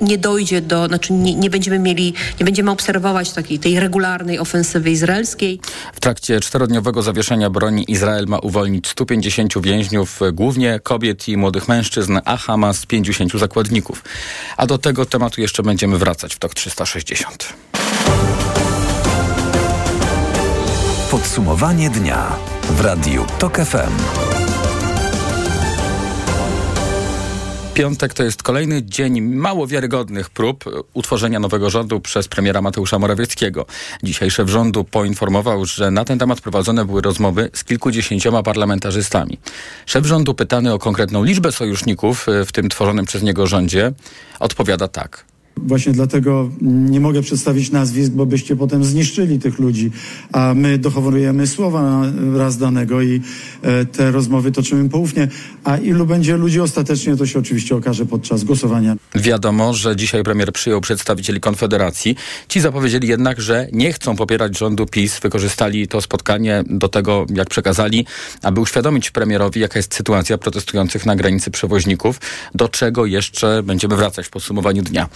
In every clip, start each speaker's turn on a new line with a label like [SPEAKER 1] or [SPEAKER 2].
[SPEAKER 1] nie dojdzie do, znaczy nie, nie, będziemy mieli, nie będziemy obserwować takiej tej regularnej ofensywy izraelskiej.
[SPEAKER 2] W trakcie czterodniowego zawieszenia broni Izrael ma uwolnić 150 więźniów, głównie kobiet i młodych mężczyzn, a Hamas 50 zakładników. A do tego tematu jeszcze będziemy wracać w TOK 360.
[SPEAKER 3] Podsumowanie dnia w Radiu TOK FM.
[SPEAKER 2] Piątek to jest kolejny dzień mało wiarygodnych prób utworzenia nowego rządu przez premiera Mateusza Morawieckiego. Dzisiaj szef rządu poinformował, że na ten temat prowadzone były rozmowy z kilkudziesięcioma parlamentarzystami. Szef rządu pytany o konkretną liczbę sojuszników w tym tworzonym przez niego rządzie odpowiada tak.
[SPEAKER 4] Właśnie dlatego nie mogę przedstawić nazwisk, bo byście potem zniszczyli tych ludzi, a my dochowujemy słowa raz danego i e, te rozmowy toczymy poufnie. A ilu będzie ludzi ostatecznie, to się oczywiście okaże podczas głosowania.
[SPEAKER 2] Wiadomo, że dzisiaj premier przyjął przedstawicieli Konfederacji. Ci zapowiedzieli jednak, że nie chcą popierać rządu PiS. Wykorzystali to spotkanie do tego, jak przekazali, aby uświadomić premierowi, jaka jest sytuacja protestujących na granicy przewoźników, do czego jeszcze będziemy wracać w podsumowaniu dnia.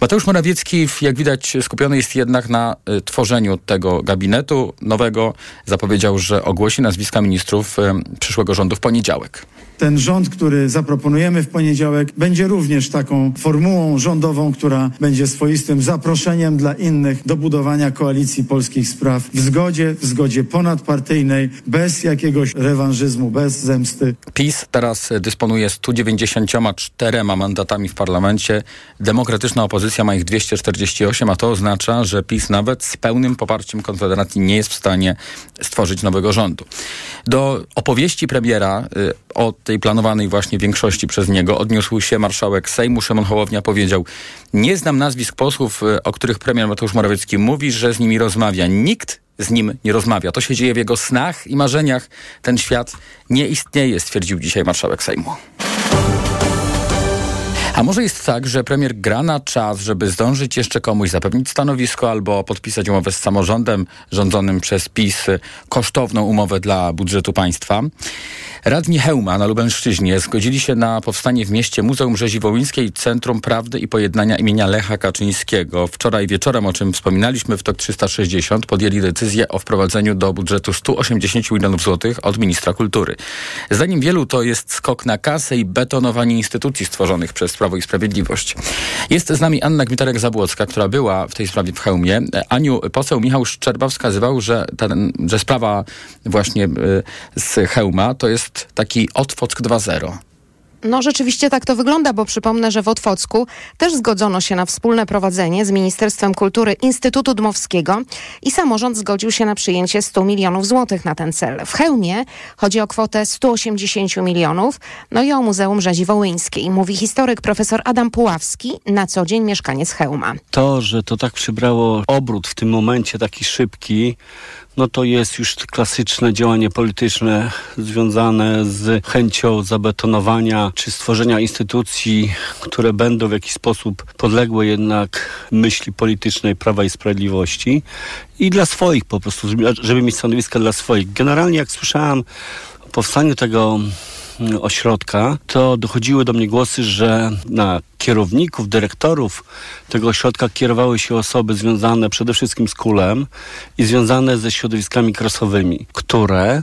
[SPEAKER 2] Mateusz Morawiecki, jak widać, skupiony jest jednak na y, tworzeniu tego gabinetu nowego. Zapowiedział, że ogłosi nazwiska ministrów y, przyszłego rządu w poniedziałek.
[SPEAKER 4] Ten rząd, który zaproponujemy w poniedziałek, będzie również taką formułą rządową, która będzie swoistym zaproszeniem dla innych do budowania koalicji polskich spraw w zgodzie, w zgodzie ponadpartyjnej, bez jakiegoś rewanżyzmu, bez zemsty.
[SPEAKER 2] PiS teraz dysponuje 194 mandatami w parlamencie. Demokratyczna opozycja ma ich 248, a to oznacza, że PiS nawet z pełnym poparciem Konfederacji nie jest w stanie stworzyć nowego rządu. Do opowieści premiera y, o tej planowanej właśnie większości przez niego odniósł się marszałek Sejmu Szymon Hołownia. Powiedział, nie znam nazwisk posłów, y, o których premier Mateusz Morawiecki mówi, że z nimi rozmawia. Nikt z nim nie rozmawia. To się dzieje w jego snach i marzeniach. Ten świat nie istnieje, stwierdził dzisiaj marszałek Sejmu. A może jest tak, że premier gra na czas, żeby zdążyć jeszcze komuś zapewnić stanowisko albo podpisać umowę z samorządem rządzonym przez PiS kosztowną umowę dla budżetu państwa? Radni Hełma na Lubelszczyźnie zgodzili się na powstanie w mieście Muzeum Rzezi Wołyńskiej Centrum Prawdy i Pojednania imienia Lecha Kaczyńskiego. Wczoraj wieczorem, o czym wspominaliśmy w TOK 360, podjęli decyzję o wprowadzeniu do budżetu 180 milionów złotych od ministra kultury. Zdaniem wielu to jest skok na kasę i betonowanie instytucji stworzonych przez Prawo i Sprawiedliwość. Jest z nami Anna Gmitarek-Zabłocka, która była w tej sprawie w Chełmie. Aniu, poseł Michał Szczerba wskazywał, że, ten, że sprawa właśnie y, z Chełma to jest taki Otwock 2.0.
[SPEAKER 5] No rzeczywiście tak to wygląda, bo przypomnę, że w Otwocku też zgodzono się na wspólne prowadzenie z Ministerstwem Kultury Instytutu Dmowskiego i samorząd zgodził się na przyjęcie 100 milionów złotych na ten cel. W Chełmie chodzi o kwotę 180 milionów, no i o Muzeum Rzezi Wołyńskiej. Mówi historyk profesor Adam Puławski, na co dzień mieszkaniec Chełma.
[SPEAKER 6] To, że to tak przybrało obrót w tym momencie taki szybki, no to jest już klasyczne działanie polityczne związane z chęcią zabetonowania czy stworzenia instytucji, które będą w jakiś sposób podległe jednak myśli politycznej Prawa i Sprawiedliwości i dla swoich po prostu, żeby mieć stanowiska dla swoich. Generalnie jak słyszałem o powstaniu tego ośrodka, to dochodziły do mnie głosy, że na kierowników, dyrektorów tego ośrodka kierowały się osoby związane przede wszystkim z kulem i związane ze środowiskami krasowymi, które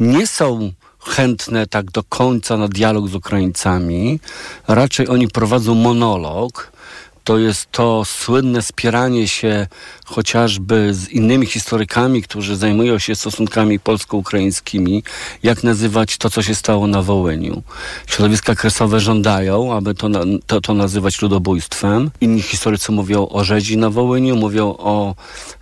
[SPEAKER 6] nie są chętne tak do końca na dialog z Ukraińcami. Raczej oni prowadzą monolog. To jest to słynne spieranie się chociażby z innymi historykami, którzy zajmują się stosunkami polsko-ukraińskimi, jak nazywać to, co się stało na Wołyniu. Środowiska kresowe żądają, aby to, to, to nazywać ludobójstwem. Inni historycy mówią o rzezi na Wołyniu, mówią o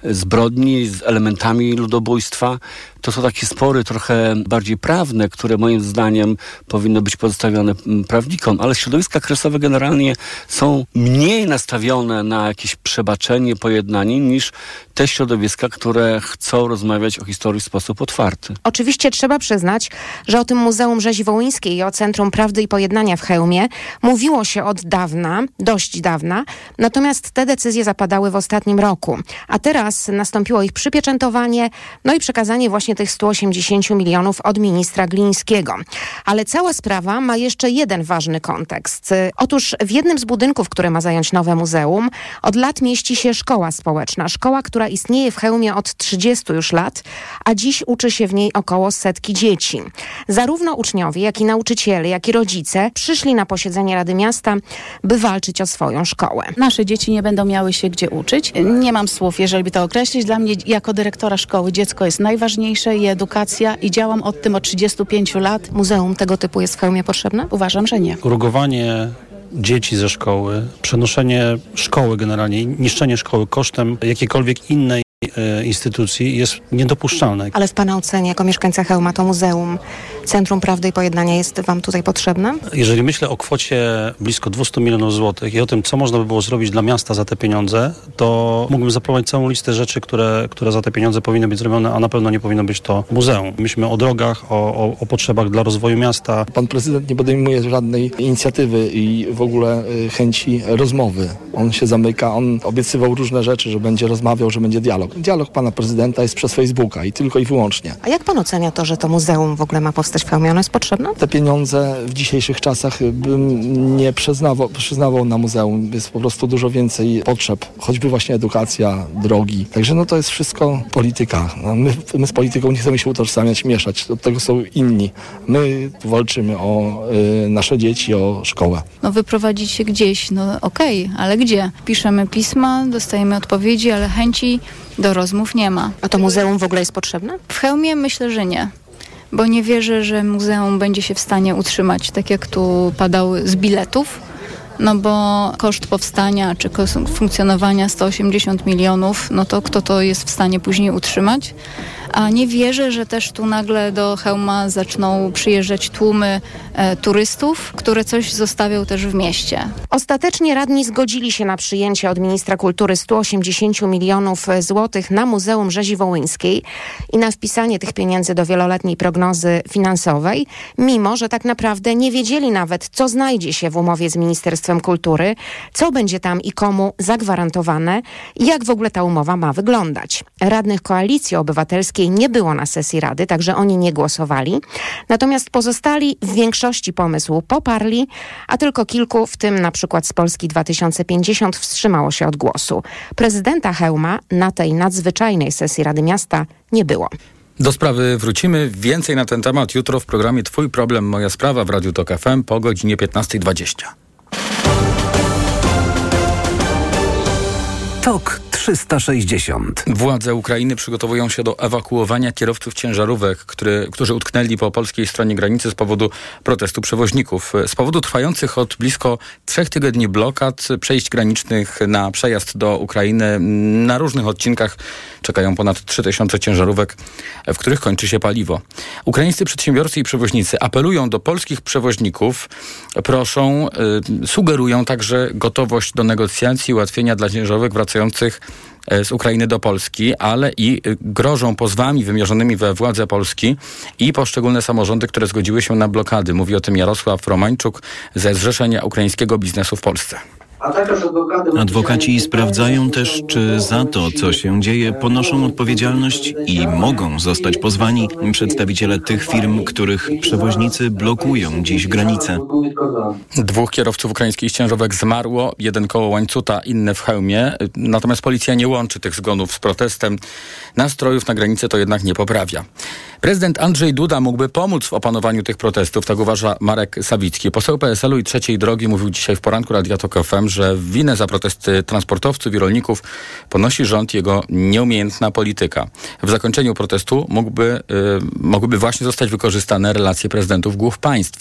[SPEAKER 6] zbrodni z elementami ludobójstwa. To są takie spory trochę bardziej prawne, które moim zdaniem powinny być pozostawione prawnikom, ale środowiska kresowe generalnie są mniej nastawione na jakieś przebaczenie, pojednanie niż te środowiska, które chcą rozmawiać o historii w sposób otwarty.
[SPEAKER 5] Oczywiście trzeba przyznać, że o tym Muzeum Rzezi Wołyńskiej i o Centrum Prawdy i Pojednania w Chełmie mówiło się od dawna, dość dawna, natomiast te decyzje zapadały w ostatnim roku. A teraz nastąpiło ich przypieczętowanie, no i przekazanie właśnie tych 180 milionów od ministra Glińskiego. Ale cała sprawa ma jeszcze jeden ważny kontekst. Otóż w jednym z budynków, które ma zająć nowe muzeum, od lat mieści się szkoła społeczna. Szkoła, która istnieje w Chełmie od 30 już lat, a dziś uczy się w niej około setki dzieci. Zarówno uczniowie, jak i nauczyciele, jak i rodzice przyszli na posiedzenie Rady Miasta, by walczyć o swoją szkołę.
[SPEAKER 7] Nasze dzieci nie będą miały się gdzie uczyć. Nie mam słów, jeżeli by to określić. Dla mnie jako dyrektora szkoły dziecko jest najważniejsze i edukacja i działam od tym od 35 lat.
[SPEAKER 5] Muzeum tego typu jest w Chełmie potrzebne?
[SPEAKER 7] Uważam, że nie.
[SPEAKER 8] rugowanie dzieci ze szkoły, przenoszenie szkoły generalnie, niszczenie szkoły kosztem jakiejkolwiek innej instytucji jest niedopuszczalne.
[SPEAKER 5] Ale w Pana ocenie, jako mieszkańca Chełma, to muzeum, Centrum Prawdy i Pojednania jest Wam tutaj potrzebne?
[SPEAKER 8] Jeżeli myślę o kwocie blisko 200 milionów złotych i o tym, co można by było zrobić dla miasta za te pieniądze, to mógłbym zaproponować całą listę rzeczy, które, które za te pieniądze powinny być zrobione, a na pewno nie powinno być to muzeum. Myślimy o drogach, o, o, o potrzebach dla rozwoju miasta.
[SPEAKER 9] Pan prezydent nie podejmuje żadnej inicjatywy i w ogóle y, chęci rozmowy. On się zamyka, on obiecywał różne rzeczy, że będzie rozmawiał, że będzie dialog. Dialog pana prezydenta jest przez Facebooka i tylko i wyłącznie.
[SPEAKER 5] A jak Pan ocenia to, że to muzeum w ogóle ma powstać w Chełmie? Ono jest potrzebne?
[SPEAKER 9] Te pieniądze w dzisiejszych czasach bym nie przyznawał, przyznawał na muzeum. Jest po prostu dużo więcej potrzeb, choćby właśnie edukacja, drogi. Także no to jest wszystko polityka. No my, my z polityką nie chcemy się utożsamiać, mieszać. Od tego są inni. My walczymy o y, nasze dzieci, o szkołę.
[SPEAKER 10] no, wyprowadzić się gdzieś. No okej, ale gdzie? Piszemy pisma, dostajemy odpowiedzi, ale chęci do rozmów nie ma.
[SPEAKER 5] A to muzeum w ogóle jest potrzebne?
[SPEAKER 10] W Chełmie myślę, że nie. Bo nie wierzę, że muzeum będzie się w stanie utrzymać, tak jak tu padały z biletów. No bo koszt powstania czy koszt funkcjonowania 180 milionów, no to kto to jest w stanie później utrzymać? A nie wierzę, że też tu nagle do Chełma zaczną przyjeżdżać tłumy e, turystów, które coś zostawią też w mieście.
[SPEAKER 5] Ostatecznie radni zgodzili się na przyjęcie od ministra kultury 180 milionów złotych na Muzeum Rzezi Wołyńskiej i na wpisanie tych pieniędzy do wieloletniej prognozy finansowej, mimo że tak naprawdę nie wiedzieli nawet, co znajdzie się w umowie z Ministerstwem Kultury, co będzie tam i komu zagwarantowane i jak w ogóle ta umowa ma wyglądać. Radnych Koalicji Obywatelskiej nie było na sesji Rady, także oni nie głosowali. Natomiast pozostali w większości pomysł poparli, a tylko kilku, w tym na przykład z Polski 2050, wstrzymało się od głosu. Prezydenta Hełma na tej nadzwyczajnej sesji Rady Miasta nie było.
[SPEAKER 2] Do sprawy wrócimy. Więcej na ten temat jutro w programie Twój problem, moja sprawa w Radiu Tok FM po godzinie 15.20.
[SPEAKER 3] Tok 360.
[SPEAKER 2] Władze Ukrainy przygotowują się do ewakuowania kierowców ciężarówek, który, którzy utknęli po polskiej stronie granicy z powodu protestu przewoźników. Z powodu trwających od blisko trzech tygodni blokad przejść granicznych na przejazd do Ukrainy na różnych odcinkach czekają ponad 3000 ciężarówek, w których kończy się paliwo. Ukraińscy przedsiębiorcy i przewoźnicy apelują do polskich przewoźników, proszą, y, sugerują także gotowość do negocjacji ułatwienia dla ciężarówek wracających z Ukrainy do Polski, ale i y, grożą pozwami wymierzonymi we władze Polski i poszczególne samorządy, które zgodziły się na blokady. Mówi o tym Jarosław Romańczuk ze Zrzeszenia Ukraińskiego Biznesu w Polsce.
[SPEAKER 11] Adwokaci sprawdzają też, czy za to, co się dzieje, ponoszą odpowiedzialność i mogą zostać pozwani przedstawiciele tych firm, których przewoźnicy blokują dziś granice.
[SPEAKER 2] Dwóch kierowców ukraińskich ciężarówek zmarło, jeden koło łańcuta, inny w hełmie. Natomiast policja nie łączy tych zgonów z protestem. Nastrojów na granicy to jednak nie poprawia. Prezydent Andrzej Duda mógłby pomóc w opanowaniu tych protestów, tak uważa Marek Sawicki. Poseł PSL-u i Trzeciej Drogi mówił dzisiaj w poranku Radia Tok FM, że winę za protesty transportowców i rolników ponosi rząd jego nieumiejętna polityka. W zakończeniu protestu mógłby, y, mogłyby właśnie zostać wykorzystane relacje prezydentów głów państw,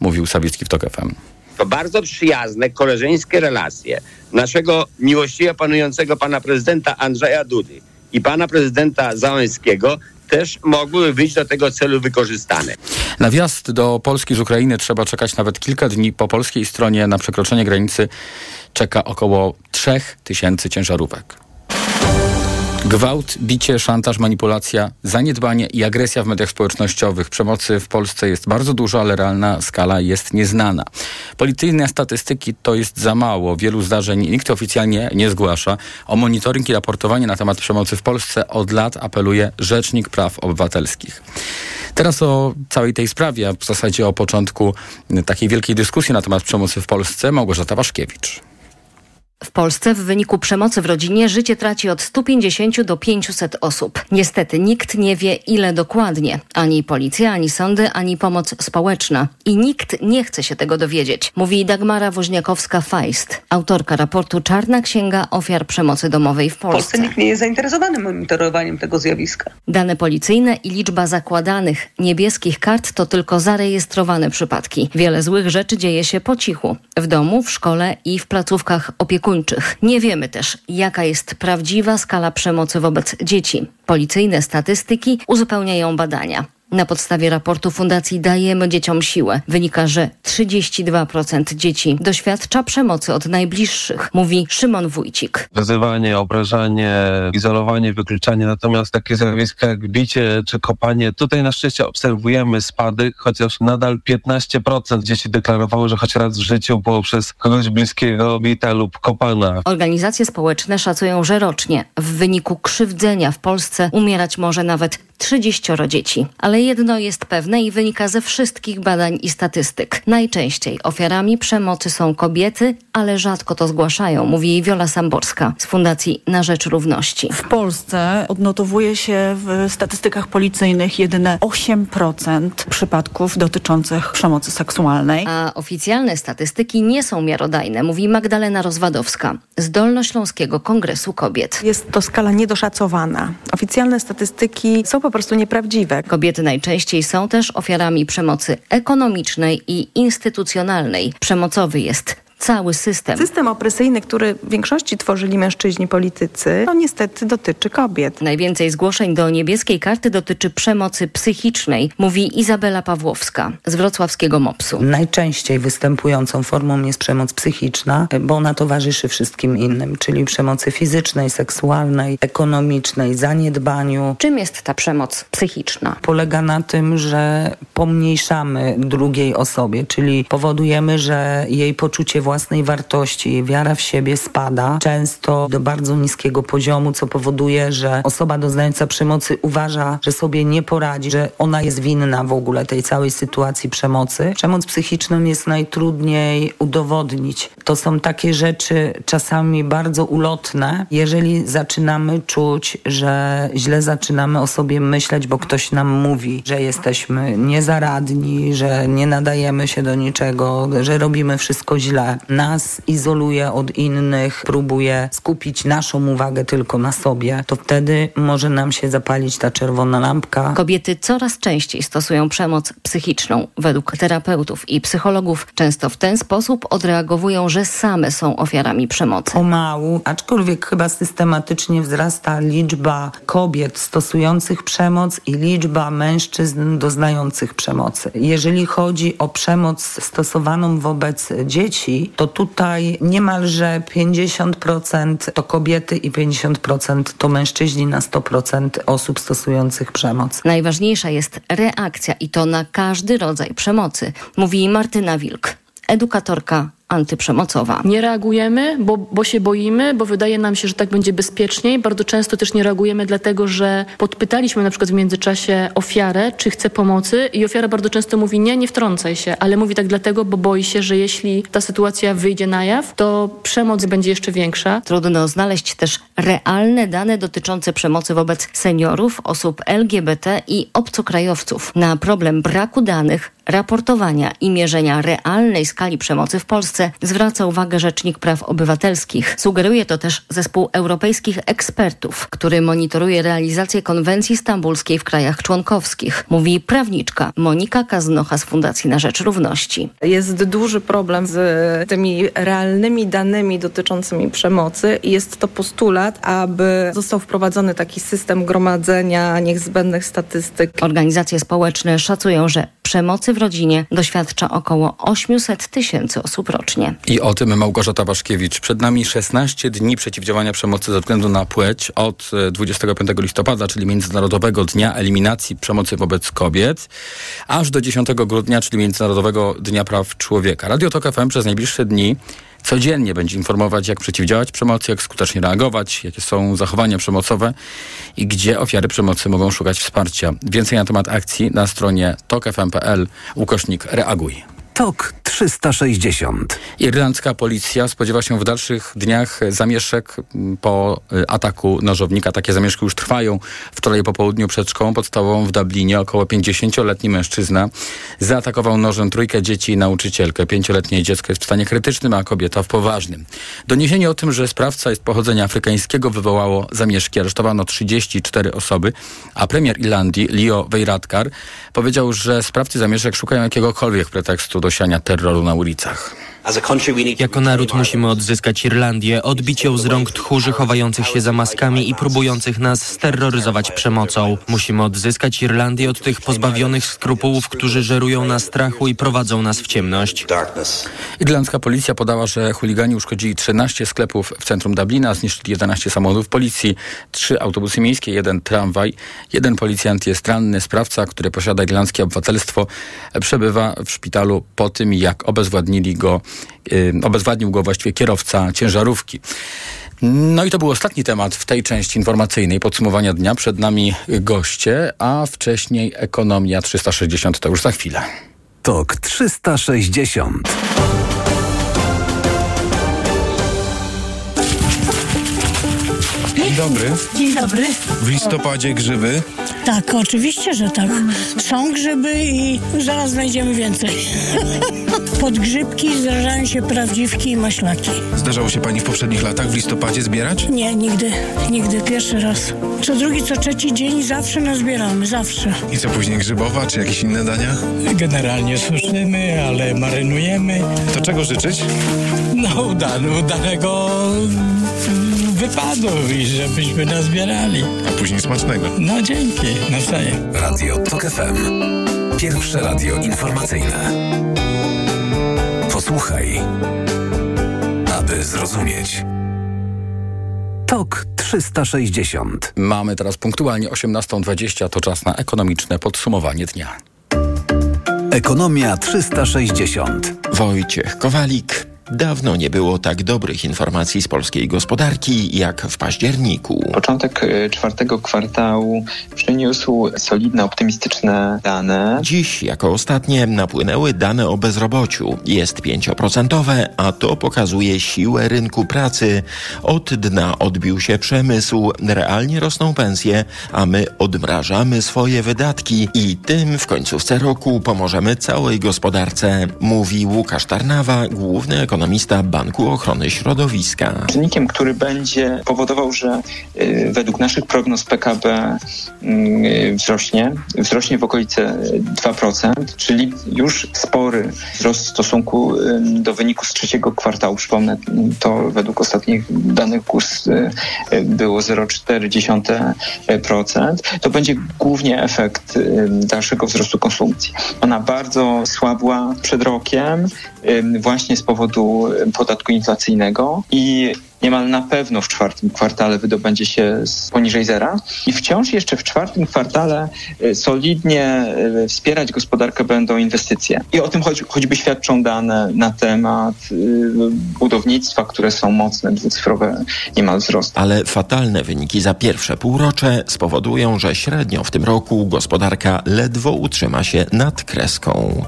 [SPEAKER 2] mówił Sawicki w Tok FM.
[SPEAKER 12] To bardzo przyjazne, koleżeńskie relacje naszego miłościwie panującego pana prezydenta Andrzeja Dudy i pana prezydenta Załęskiego też mogłyby być do tego celu wykorzystane.
[SPEAKER 2] Na wjazd do Polski z Ukrainy trzeba czekać nawet kilka dni. Po polskiej stronie na przekroczenie granicy czeka około 3000 ciężarówek. Gwałt, bicie, szantaż, manipulacja, zaniedbanie i agresja w mediach społecznościowych. Przemocy w Polsce jest bardzo dużo, ale realna skala jest nieznana. Policyjne statystyki to jest za mało. Wielu zdarzeń nikt oficjalnie nie zgłasza. O monitoring i raportowanie na temat przemocy w Polsce od lat apeluje Rzecznik Praw Obywatelskich. Teraz o całej tej sprawie, a w zasadzie o początku takiej wielkiej dyskusji na temat przemocy w Polsce, Małgorzata Waszkiewicz.
[SPEAKER 13] W Polsce w wyniku przemocy w rodzinie życie traci od 150 do 500 osób. Niestety nikt nie wie ile dokładnie. Ani policja, ani sądy, ani pomoc społeczna. I nikt nie chce się tego dowiedzieć, mówi Dagmara Woźniakowska-Feist, autorka raportu Czarna Księga Ofiar Przemocy Domowej w
[SPEAKER 14] W Polsce
[SPEAKER 13] Polsce.
[SPEAKER 14] nikt nie jest zainteresowany monitorowaniem tego zjawiska.
[SPEAKER 13] Dane policyjne i liczba zakładanych niebieskich kart to tylko zarejestrowane przypadki. Wiele złych rzeczy dzieje się po cichu. W domu, w szkole i w placówkach opiekuńczych. Nie wiemy też, jaka jest prawdziwa skala przemocy wobec dzieci. Policyjne statystyki uzupełniają badania. Na podstawie raportu Fundacji Dajemy Dzieciom Siłę wynika, że 32% dzieci doświadcza przemocy od najbliższych, mówi Szymon Wójcik.
[SPEAKER 15] Wyzywanie, obrażanie, izolowanie, wykluczanie. Natomiast takie zjawiska jak bicie czy kopanie, tutaj na szczęście obserwujemy spadek, chociaż nadal 15% dzieci deklarowało, że choć raz w życiu było przez kogoś bliskiego bita lub kopana.
[SPEAKER 13] Organizacje społeczne szacują, że rocznie w wyniku krzywdzenia w Polsce umierać może nawet 30 dzieci. Ale jedno jest pewne i wynika ze wszystkich badań i statystyk. Najczęściej ofiarami przemocy są kobiety, ale rzadko to zgłaszają, mówi Wiola Samborska z Fundacji Na Rzecz Równości.
[SPEAKER 16] W Polsce odnotowuje się w statystykach policyjnych jedyne 8% przypadków dotyczących przemocy seksualnej.
[SPEAKER 13] A oficjalne statystyki nie są miarodajne, mówi Magdalena Rozwadowska z Dolnośląskiego Kongresu Kobiet.
[SPEAKER 17] Jest to skala niedoszacowana. Oficjalne statystyki są po prostu nieprawdziwe.
[SPEAKER 13] Kobiety najczęściej są też ofiarami przemocy ekonomicznej i instytucjonalnej. Przemocowy jest cały system.
[SPEAKER 17] System opresyjny, który w większości tworzyli mężczyźni politycy, to niestety dotyczy kobiet.
[SPEAKER 13] Najwięcej zgłoszeń do niebieskiej karty dotyczy przemocy psychicznej, mówi Izabela Pawłowska z wrocławskiego MOPS-u.
[SPEAKER 18] Najczęściej występującą formą jest przemoc psychiczna, bo ona towarzyszy wszystkim innym, czyli przemocy fizycznej, seksualnej, ekonomicznej, zaniedbaniu.
[SPEAKER 13] Czym jest ta przemoc psychiczna?
[SPEAKER 18] Polega na tym, że pomniejszamy drugiej osobie, czyli powodujemy, że jej poczucie własnej wartości, wiara w siebie spada, często do bardzo niskiego poziomu, co powoduje, że osoba doznająca przemocy uważa, że sobie nie poradzi, że ona jest winna w ogóle tej całej sytuacji przemocy. Przemoc psychiczną jest najtrudniej udowodnić. To są takie rzeczy czasami bardzo ulotne, jeżeli zaczynamy czuć, że źle zaczynamy o sobie myśleć, bo ktoś nam mówi, że jesteśmy niezaradni, że nie nadajemy się do niczego, że robimy wszystko źle. Nas izoluje od innych, próbuje skupić naszą uwagę tylko na sobie, to wtedy może nam się zapalić ta czerwona lampka.
[SPEAKER 13] Kobiety coraz częściej stosują przemoc psychiczną. Według terapeutów i psychologów często w ten sposób odreagowują, że same są ofiarami przemocy.
[SPEAKER 18] Pomału, aczkolwiek chyba systematycznie wzrasta liczba kobiet stosujących przemoc i liczba mężczyzn doznających przemocy. Jeżeli chodzi o przemoc stosowaną wobec dzieci, to tutaj niemalże 50% to kobiety i 50% to mężczyźni na 100% osób stosujących przemoc.
[SPEAKER 13] Najważniejsza jest reakcja i to na każdy rodzaj przemocy, mówi Martyna Wilk, edukatorka antyprzemocowa.
[SPEAKER 19] Nie reagujemy, bo, bo się boimy, bo wydaje nam się, że tak będzie bezpieczniej. Bardzo często też nie reagujemy dlatego, że podpytaliśmy na przykład w międzyczasie ofiarę, czy chce pomocy i ofiara bardzo często mówi nie, nie wtrącaj się, ale mówi tak dlatego, bo boi się, że jeśli ta sytuacja wyjdzie na jaw, to przemoc będzie jeszcze większa.
[SPEAKER 13] Trudno znaleźć też realne dane dotyczące przemocy wobec seniorów, osób LGBT i obcokrajowców. Na problem braku danych, raportowania i mierzenia realnej skali przemocy w Polsce zwraca uwagę Rzecznik Praw Obywatelskich. Sugeruje to też zespół europejskich ekspertów, który monitoruje realizację konwencji stambulskiej w krajach członkowskich. Mówi prawniczka Monika Kaznocha z Fundacji na Rzecz Równości.
[SPEAKER 17] Jest duży problem z tymi realnymi danymi dotyczącymi przemocy i jest to postulat, aby został wprowadzony taki system gromadzenia niezbędnych statystyk.
[SPEAKER 13] Organizacje społeczne szacują, że przemocy w rodzinie doświadcza około 800 tysięcy osób rocznie. Miesięcznie.
[SPEAKER 2] I o tym Małgorzata Waszkiewicz. Przed nami 16 dni przeciwdziałania przemocy ze względu na płeć od 25 listopada, czyli Międzynarodowego Dnia Eliminacji Przemocy wobec Kobiet, aż do 10 grudnia, czyli Międzynarodowego Dnia Praw Człowieka. Radio Tok FM przez najbliższe dni codziennie będzie informować, jak przeciwdziałać przemocy, jak skutecznie reagować, jakie są zachowania przemocowe i gdzie ofiary przemocy mogą szukać wsparcia. Więcej na temat akcji na stronie tokfm.pl ukośnik reaguj.
[SPEAKER 3] Tok 360.
[SPEAKER 2] Irlandzka policja spodziewa się w dalszych dniach zamieszek po y, ataku nożownika. Takie zamieszki już trwają. Wczoraj po południu przed szkołą podstawową w Dublinie około 50-letni mężczyzna zaatakował nożem trójkę dzieci i nauczycielkę. Pięcioletnie dziecko jest w stanie krytycznym, a kobieta w poważnym. Doniesienie o tym, że sprawca jest pochodzenia afrykańskiego wywołało zamieszki. Aresztowano 34 osoby, a premier Irlandii Leo Varadkar powiedział, że sprawcy zamieszek szukają jakiegokolwiek pretekstu do siania terroru na ulicach.
[SPEAKER 20] Jako naród musimy odzyskać Irlandię, odbić ją z rąk tchórzy chowających się za maskami i próbujących nas steroryzować przemocą. Musimy odzyskać Irlandię od tych pozbawionych skrupułów, którzy żerują na strachu i prowadzą nas w ciemność.
[SPEAKER 2] Irlandzka policja podała, że chuligani uszkodzili 13 sklepów w centrum Dublina, zniszczyli 11 samochodów policji, 3 autobusy miejskie, jeden tramwaj. Jeden policjant jest ranny. Sprawca, który posiada irlandzkie obywatelstwo, przebywa w szpitalu po tym, jak obezwładnili go obezwładnił go właściwie kierowca ciężarówki. No i to był ostatni temat w tej części informacyjnej podsumowania dnia. Przed nami goście, a wcześniej ekonomia 360 to już za chwilę.
[SPEAKER 3] Tok 360.
[SPEAKER 21] Dzień dobry.
[SPEAKER 22] Dzień dobry.
[SPEAKER 21] W listopadzie grzyby.
[SPEAKER 22] Tak, oczywiście, że tak. Są grzyby i zaraz znajdziemy więcej. Podgrzybki zdarzają się prawdziwki i maślaki.
[SPEAKER 21] Zdarzało się pani w poprzednich latach w listopadzie zbierać?
[SPEAKER 22] Nie, nigdy. Nigdy. Pierwszy raz. Co drugi, co trzeci dzień zawsze nazbieramy. Zawsze.
[SPEAKER 21] I co później grzybowa, czy jakieś inne dania?
[SPEAKER 22] Generalnie suszymy, ale marynujemy.
[SPEAKER 21] To czego życzyć?
[SPEAKER 22] No, udane, udanego wypadu i żebyśmy nazbierali.
[SPEAKER 21] A później smacznego.
[SPEAKER 22] No dzięki, nawzajem.
[SPEAKER 3] Radio TOK FM. Pierwsze radio informacyjne. Posłuchaj, aby zrozumieć. TOK 360.
[SPEAKER 2] Mamy teraz punktualnie 18.20, to czas na ekonomiczne podsumowanie dnia.
[SPEAKER 3] Ekonomia 360.
[SPEAKER 23] Wojciech Kowalik. Dawno nie było tak dobrych informacji z polskiej gospodarki jak w październiku.
[SPEAKER 24] Początek czwartego kwartału przyniósł solidne, optymistyczne dane.
[SPEAKER 23] Dziś jako ostatnie napłynęły dane o bezrobociu. Jest 5%, a to pokazuje siłę rynku pracy. Od dna odbił się przemysł, realnie rosną pensje, a my odmrażamy swoje wydatki i tym w końcówce roku pomożemy całej gospodarce, mówi Łukasz Tarnawa, główny ekonomista ekonomista Banku Ochrony Środowiska.
[SPEAKER 24] Czynnikiem, który będzie powodował, że y, według naszych prognoz PKB y, wzrośnie, wzrośnie w okolice 2%, czyli już spory wzrost w stosunku y, do wyniku z trzeciego kwartału. Przypomnę, to według ostatnich danych kurs było 0,4%. To będzie głównie efekt dalszego wzrostu konsumpcji. Ona bardzo słabła przed rokiem właśnie z powodu podatku inflacyjnego i niemal na pewno w czwartym kwartale wydobędzie się poniżej zera i wciąż jeszcze w czwartym kwartale solidnie wspierać gospodarkę będą inwestycje. I o tym choć, choćby świadczą dane na temat budownictwa, które są mocne, dwucyfrowe niemal wzrost.
[SPEAKER 23] Ale fatalne wyniki za pierwsze półrocze spowodują, że średnio w tym roku gospodarka ledwo utrzyma się nad kreską.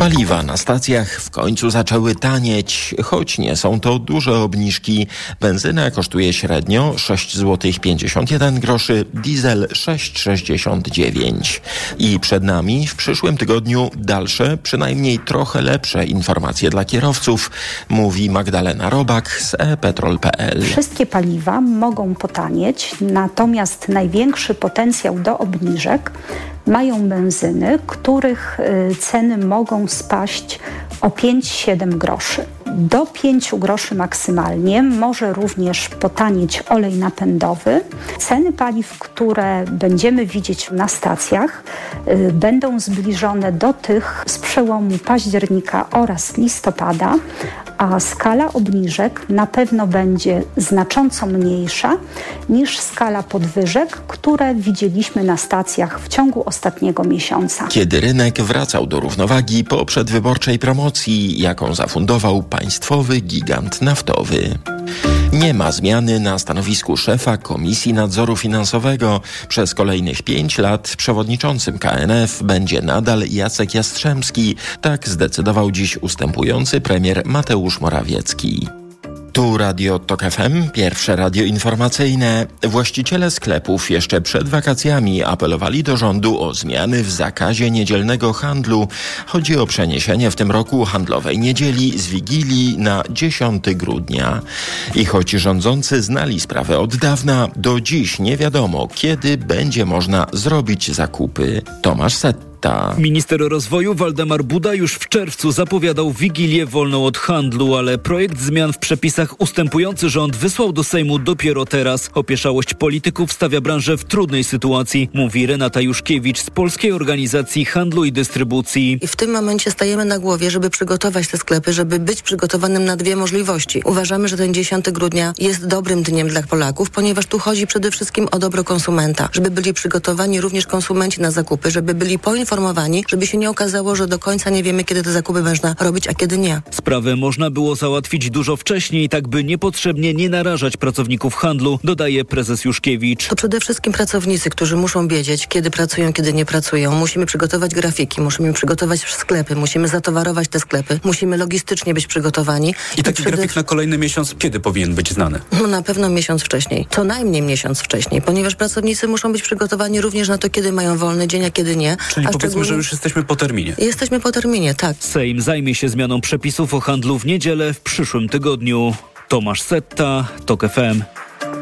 [SPEAKER 23] Paliwa na stacjach w końcu zaczęły tanieć, choć nie są to duże obniżki. Benzyna kosztuje średnio 6 zł 51 groszy, diesel 6,69. I przed nami w przyszłym tygodniu dalsze, przynajmniej trochę lepsze informacje dla kierowców, mówi Magdalena Robak z ePetrol.pl.
[SPEAKER 25] Wszystkie paliwa mogą potanieć, natomiast największy potencjał do obniżek mają benzyny, których ceny mogą spaść o 5-7 groszy. do 5 groszy maksymalnie. Może również potanieć olej napędowy. Ceny paliw, które będziemy widzieć na stacjach, y, będą zbliżone do tych z przełomu października oraz listopada, a skala obniżek na pewno będzie znacząco mniejsza niż skala podwyżek, które widzieliśmy na stacjach w ciągu ostatniego miesiąca.
[SPEAKER 23] Kiedy rynek wracał do równowagi po przedwyborczej promocji, jaką zafundował państwowy gigant naftowy. Nie ma zmiany na stanowisku szefa Komisji Nadzoru Finansowego. Przez kolejnych pięć lat przewodniczącym KNF będzie nadal Jacek Jastrzębski. Tak zdecydował dziś ustępujący premier Mateusz Morawiecki. Tu Radio Tok FM, pierwsze radio informacyjne. Właściciele sklepów jeszcze przed wakacjami apelowali do rządu o zmiany w zakazie niedzielnego handlu. Chodzi o przeniesienie w tym roku handlowej niedzieli z Wigilii na 10 grudnia. I choć rządzący znali sprawę od dawna, do dziś nie wiadomo, kiedy będzie można zrobić zakupy. Tomasz Set.
[SPEAKER 26] Minister rozwoju Waldemar Buda już w czerwcu zapowiadał wigilię wolną od handlu, ale projekt zmian w przepisach ustępujący rząd wysłał do Sejmu dopiero teraz. Opieszałość polityków stawia branżę w trudnej sytuacji, mówi Renata Juszkiewicz z Polskiej Organizacji Handlu i Dystrybucji.
[SPEAKER 27] I w tym momencie stajemy na głowie, żeby przygotować te sklepy, żeby być przygotowanym na dwie możliwości. Uważamy, że ten 10 grudnia jest dobrym dniem dla Polaków, ponieważ tu chodzi przede wszystkim o dobro konsumenta, żeby byli przygotowani również konsumenci na zakupy, żeby byli poinformowani poinformowani, żeby się nie okazało, że do końca nie wiemy, kiedy te zakupy można robić, a kiedy nie.
[SPEAKER 26] Sprawę można było załatwić dużo wcześniej, tak by niepotrzebnie nie narażać pracowników handlu, dodaje prezes Juszkiewicz.
[SPEAKER 27] To przede wszystkim pracownicy, którzy muszą wiedzieć, kiedy pracują, kiedy nie pracują. Musimy przygotować grafiki, musimy przygotować sklepy, musimy zatowarować te sklepy, musimy logistycznie być przygotowani.
[SPEAKER 28] I taki przede... grafik na kolejny miesiąc kiedy powinien być znany?
[SPEAKER 27] No na pewno miesiąc wcześniej. Co najmniej miesiąc wcześniej, ponieważ pracownicy muszą być przygotowani również na to, kiedy mają wolny dzień, a kiedy nie.
[SPEAKER 28] Czyli a powiedzmy, że już jesteśmy po terminie.
[SPEAKER 27] Jesteśmy po terminie, tak.
[SPEAKER 26] Sejm zajmie się zmianą przepisów o handlu w niedzielę w przyszłym tygodniu. Tomasz Setta, TOK FM.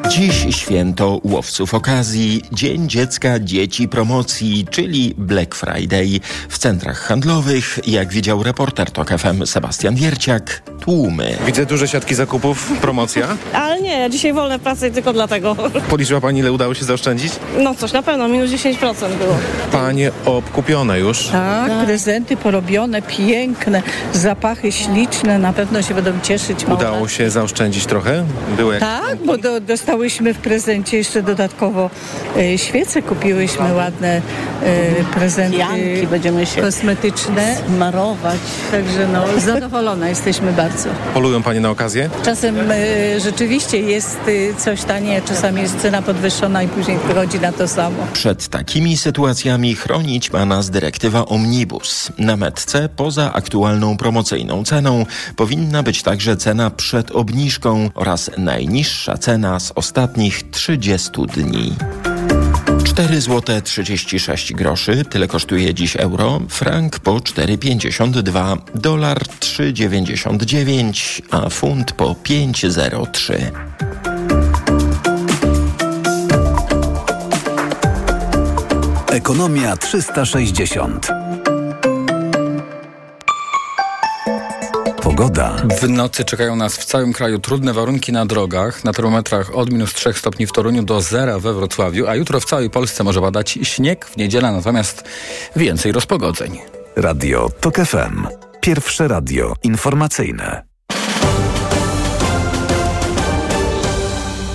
[SPEAKER 23] Dziś święto łowców okazji, Dzień Dziecka Dzieci Promocji, czyli Black Friday. W centrach handlowych, jak widział reporter TOK FM Sebastian Wierciak, tłumy.
[SPEAKER 21] Widzę duże siatki zakupów, promocja.
[SPEAKER 29] Ale nie, dzisiaj wolne prace tylko dlatego.
[SPEAKER 21] Policzyła Pani, ile udało się zaoszczędzić?
[SPEAKER 29] No coś na pewno, minus 10% było.
[SPEAKER 21] Panie obkupione już.
[SPEAKER 30] Tak, tak, prezenty porobione, piękne, zapachy śliczne, na pewno się będą cieszyć.
[SPEAKER 21] Małe. Udało się zaoszczędzić trochę?
[SPEAKER 30] Były tak, bo do, dostałyśmy w prezencie jeszcze dodatkowo e, świece, kupiłyśmy ładne e, prezenty
[SPEAKER 29] Janki będziemy się
[SPEAKER 30] kosmetyczne.
[SPEAKER 29] Marować.
[SPEAKER 30] Także no, zadowolona jesteśmy bardzo.
[SPEAKER 21] Polują Panie na okazję?
[SPEAKER 30] Czasem e, rzeczywiście jest coś tanie, czasami jest cena podwyższona i później wychodzi na to samo.
[SPEAKER 23] Przed takimi sytuacjami chronić ma nas dyrektywa Omnibus. Na metce poza aktualną promocyjną ceną powinna być także cena przed obniżką oraz najniższa cena z ostatnich 30 dni. 4 zł 36 groszy, tyle kosztuje dziś euro, frank po 4,52, dolar 3,99, a funt po 5,03.
[SPEAKER 3] Ekonomia 360. Pogoda.
[SPEAKER 2] W nocy czekają nas w całym kraju trudne warunki na drogach. Na termometrach od minus 3 stopni w Toruniu do zera we Wrocławiu, a jutro w całej Polsce może badać śnieg, w niedzielę natomiast więcej rozpogodzeń.
[SPEAKER 3] Radio TOK FM. Pierwsze radio informacyjne.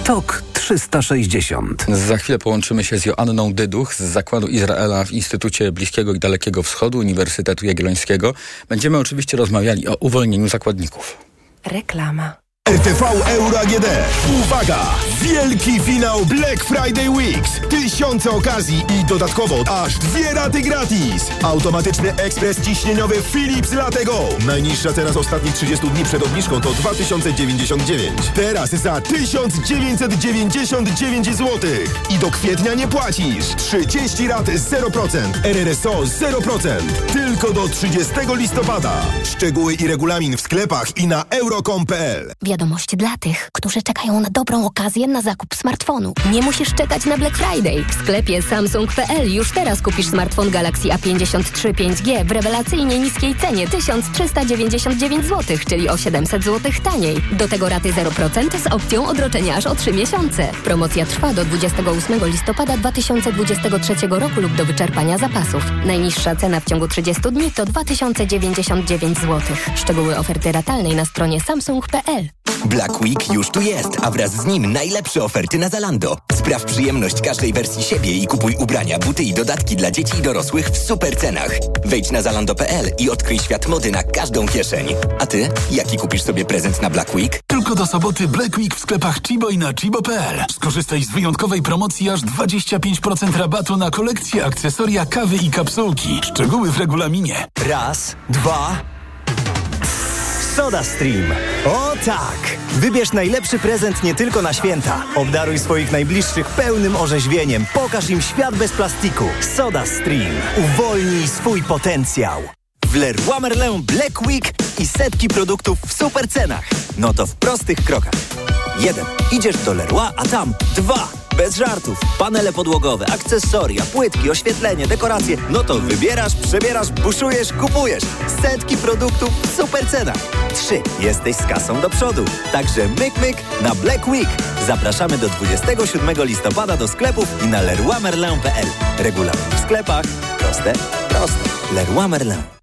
[SPEAKER 3] TOK 360.
[SPEAKER 2] Za chwilę połączymy się z Joanną Dyduch z Zakładu Izraela w Instytucie Bliskiego i Dalekiego Wschodu Uniwersytetu Jagiellońskiego. Będziemy oczywiście rozmawiali o uwolnieniu zakładników.
[SPEAKER 31] Reklama.
[SPEAKER 32] RTV Euro AGD. Uwaga! Wielki finał Black Friday Weeks. Tysiące okazji i dodatkowo aż dwie raty gratis. Automatyczny ekspres ciśnieniowy Philips Latego. Najniższa cena z ostatnich 30 dni przed obniżką to 2099. Teraz za 1999 zł. I do kwietnia nie płacisz. 30 rat 0%. RRSO 0%. Tylko do 30 listopada. Szczegóły i regulamin w sklepach i na euro.com.pl
[SPEAKER 33] wiadomość dla tych, którzy czekają na dobrą okazję na zakup smartfonu. Nie musisz czekać na Black Friday. W sklepie Samsung.pl już teraz kupisz smartfon Galaxy A53 5G w rewelacyjnie niskiej cenie 1399 zł, czyli o 700 zł taniej. Do tego raty 0% z opcją odroczenia aż o 3 miesiące. Promocja trwa do 28 listopada 2023 roku lub do wyczerpania zapasów. Najniższa cena w ciągu 30 dni to 2099 zł. Szczegóły oferty ratalnej na stronie samsung.pl.
[SPEAKER 34] Black Week już tu jest, a wraz z nim najlepsze oferty na Zalando. Spraw przyjemność każdej wersji siebie i kupuj ubrania, buty i dodatki dla dzieci i dorosłych w super cenach. Wejdź na zalando.pl i odkryj świat mody na każdą kieszeń. A ty, jaki kupisz sobie prezent na Black Week?
[SPEAKER 35] Tylko do soboty Black Week w sklepach Chibo i na chibo.pl. Skorzystaj z wyjątkowej promocji aż 25% rabatu na kolekcje, akcesoria, kawy i kapsułki. Szczegóły w regulaminie.
[SPEAKER 36] Raz, dwa... Soda Stream. O tak! Wybierz najlepszy prezent nie tylko na święta. Obdaruj swoich najbliższych pełnym orzeźwieniem. Pokaż im świat bez plastiku. Soda Stream. Uwolnij swój potencjał. W Leroy Merlin Black Week i setki produktów w super cenach. No to w prostych krokach. Jeden. Idziesz do Leroy, a tam dwa. Bez żartów. Panele podłogowe, akcesoria, płytki, oświetlenie, dekoracje. No to wybierasz, przebierasz, buszujesz, kupujesz. Setki produktów w super cenach. Trzy. Jesteś z kasą do przodu. Także myk, myk na Black Week. Zapraszamy do 27 listopada do sklepów i na leroymerlin.pl. Regulamin w sklepach. Proste, proste. Leroy Merlin.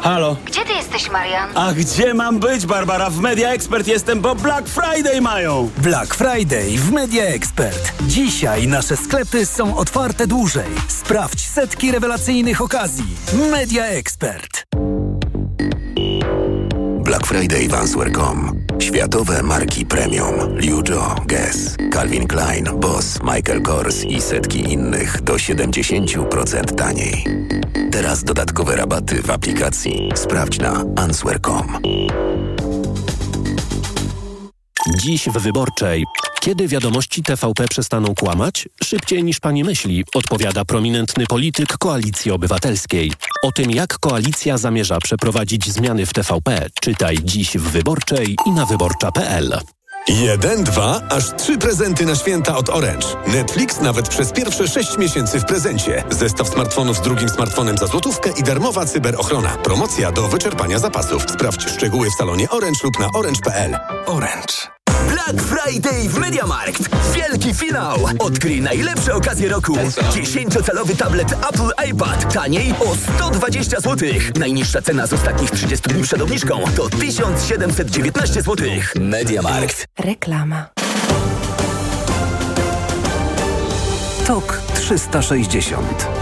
[SPEAKER 31] Halo?
[SPEAKER 37] Gdzie ty jesteś, Marian?
[SPEAKER 31] A gdzie mam być, Barbara? W Media Expert jestem, bo Black Friday mają!
[SPEAKER 38] Black Friday w Media Expert. Dzisiaj nasze sklepy są otwarte dłużej. Sprawdź setki rewelacyjnych okazji. Media Expert.
[SPEAKER 3] Black Friday w Answer.com. Światowe marki premium. Liujo, Guess, Calvin Klein, Boss, Michael Kors i setki innych do 70% taniej. Teraz dodatkowe rabaty w aplikacji. Sprawdź na answer.com.
[SPEAKER 39] Dziś w Wyborczej. Kiedy wiadomości TVP przestaną kłamać? Szybciej niż pani myśli, odpowiada prominentny polityk Koalicji Obywatelskiej. O tym, jak koalicja zamierza przeprowadzić zmiany w TVP, czytaj dziś w Wyborczej i na wyborcza.pl.
[SPEAKER 32] Jeden, dwa, aż trzy prezenty na święta od Orange. Netflix nawet przez pierwsze sześć miesięcy w prezencie. Zestaw smartfonów z drugim smartfonem za złotówkę i darmowa cyberochrona. Promocja do wyczerpania zapasów. Sprawdź szczegóły w salonie Orange lub na orange.pl. Orange. Black Friday w Mediamarkt. Wielki finał. Odkryj najlepsze okazje roku. 10-calowy tablet Apple iPad. Taniej o 120 zł. Najniższa cena z ostatnich 30 dni przed obniżką to 1719 zł. Mediamarkt.
[SPEAKER 37] Reklama.
[SPEAKER 3] TOK 360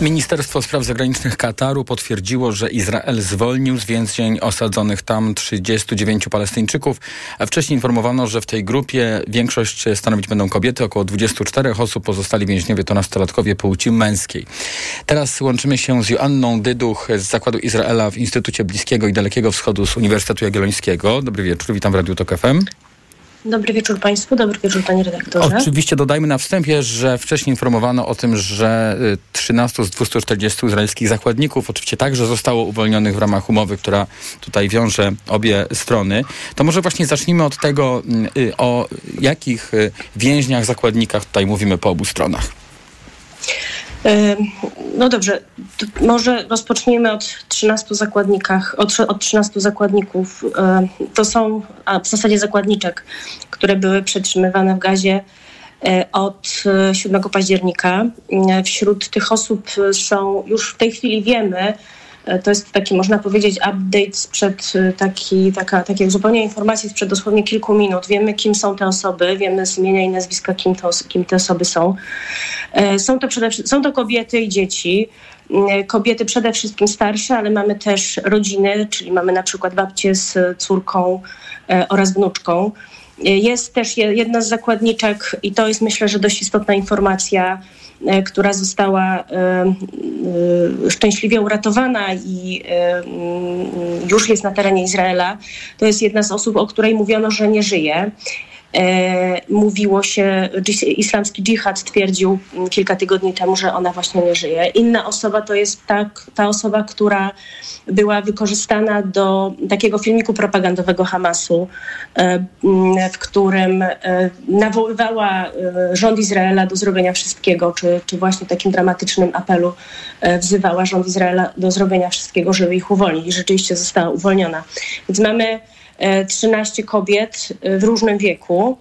[SPEAKER 2] Ministerstwo Spraw Zagranicznych Kataru potwierdziło, że Izrael zwolnił z więzień osadzonych tam 39 Palestyńczyków. Wcześniej informowano, że w tej grupie większość stanowić będą kobiety, około 24 osób, pozostali więźniowie to nastolatkowie płci męskiej. Teraz łączymy się z Joanną Dyduch z Zakładu Izraela w Instytucie Bliskiego i Dalekiego Wschodu z Uniwersytetu Jagiellońskiego. Dobry wieczór, witam w Radiu Tok FM.
[SPEAKER 40] Dobry wieczór Państwu, dobry wieczór Panie redaktorze.
[SPEAKER 2] Oczywiście dodajmy na wstępie, że wcześniej informowano o tym, że 13 z 240 izraelskich zakładników oczywiście także zostało uwolnionych w ramach umowy, która tutaj wiąże obie strony. To może właśnie zacznijmy od tego, o jakich więźniach, zakładnikach tutaj mówimy po obu stronach.
[SPEAKER 40] No dobrze, może rozpocznijmy od 13 zakładnikach, od, od 13 zakładników. To są a w zasadzie zakładniczek, które były przetrzymywane w gazie od 7 października. Wśród tych osób są, już w tej chwili wiemy, E, To jest taki, można powiedzieć, update sprzed e, taki, taka, takie uzupełnienie informacji sprzed dosłownie kilku minut. Wiemy, kim są te osoby, wiemy z imienia i nazwiska, kim, to, kim te osoby są. E, Są to, przede, są to kobiety i dzieci. Kobiety przede wszystkim starsze, ale mamy też rodziny, czyli mamy na przykład babcię z córką e, oraz wnuczką. E, Jest też je- jedna z zakładniczek i to jest myślę, że dość istotna informacja, e, która została e, szczęśliwie uratowana i mm, już jest na terenie Izraela. To jest jedna z osób, o której mówiono, że nie żyje. E, mówiło się, islamski dżihad twierdził mm, kilka tygodni temu, że ona właśnie nie żyje. Inna osoba to jest ta, ta osoba, która była wykorzystana do takiego filmiku propagandowego Hamasu, e, mm, w którym e, nawoływała rząd Izraela do zrobienia wszystkiego, czy, czy właśnie takim dramatycznym apelu wzywała rząd Izraela do zrobienia wszystkiego, żeby ich uwolnić. I rzeczywiście została uwolniona. Więc mamy 13 kobiet e, w różnym wieku.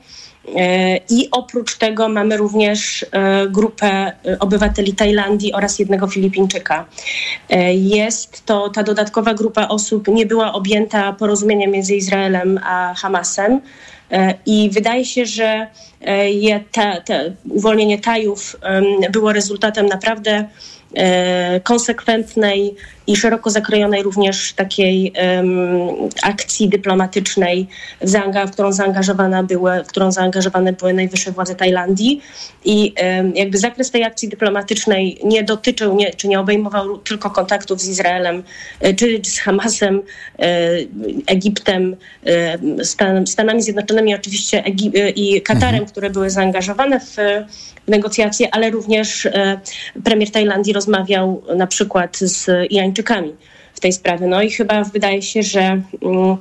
[SPEAKER 40] E, I oprócz tego mamy również e, grupę obywateli Tajlandii oraz jednego Filipińczyka. Jest to ta dodatkowa grupa osób nie była objęta porozumieniem między Izraelem a Hamasem. I wydaje się, że je, te, te uwolnienie Tajów było rezultatem naprawdę konsekwentnej i szeroko zakrojonej również takiej akcji dyplomatycznej, w, którą zaangażowana były, w którą zaangażowane były najwyższe władze Tajlandii. I jakby zakres tej akcji dyplomatycznej nie dotyczył, nie, czy nie obejmował tylko kontaktów z Izraelem, e, czy z Hamasem, e, Egiptem, e, Stan, Stanami Zjednoczonymi oczywiście e, i Katarem, które były zaangażowane w, negocjacje, ale również e, premier Tajlandii rozmawiał na przykład z Irańczykami w tej sprawie. No i chyba wydaje się, że mm,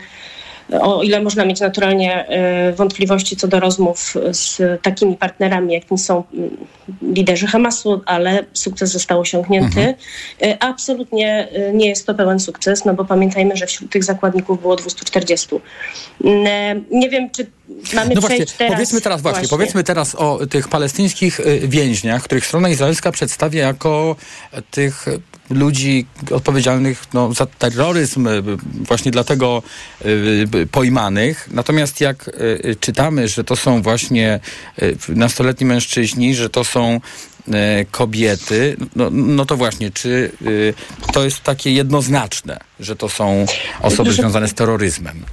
[SPEAKER 40] o ile można mieć naturalnie e, wątpliwości co do rozmów z takimi partnerami, jakimi są mm, liderzy Hamasu, ale sukces został osiągnięty. E, Absolutnie e, nie jest to pełen sukces, no bo pamiętajmy, że wśród tych zakładników było 240. Mm, Nie wiem, czy mamy
[SPEAKER 2] No właśnie,
[SPEAKER 40] teraz...
[SPEAKER 2] powiedzmy teraz właśnie, powiedzmy teraz o tych palestyńskich y, więźniach, których strona izraelska przedstawia jako tych ludzi odpowiedzialnych no, za terroryzm, y, właśnie dlatego y, y, pojmanych. Natomiast jak czytamy, że to są właśnie nastoletni mężczyźni, że to są kobiety, no, no to właśnie, czy to jest takie jednoznaczne, że to są osoby związane z terroryzmem?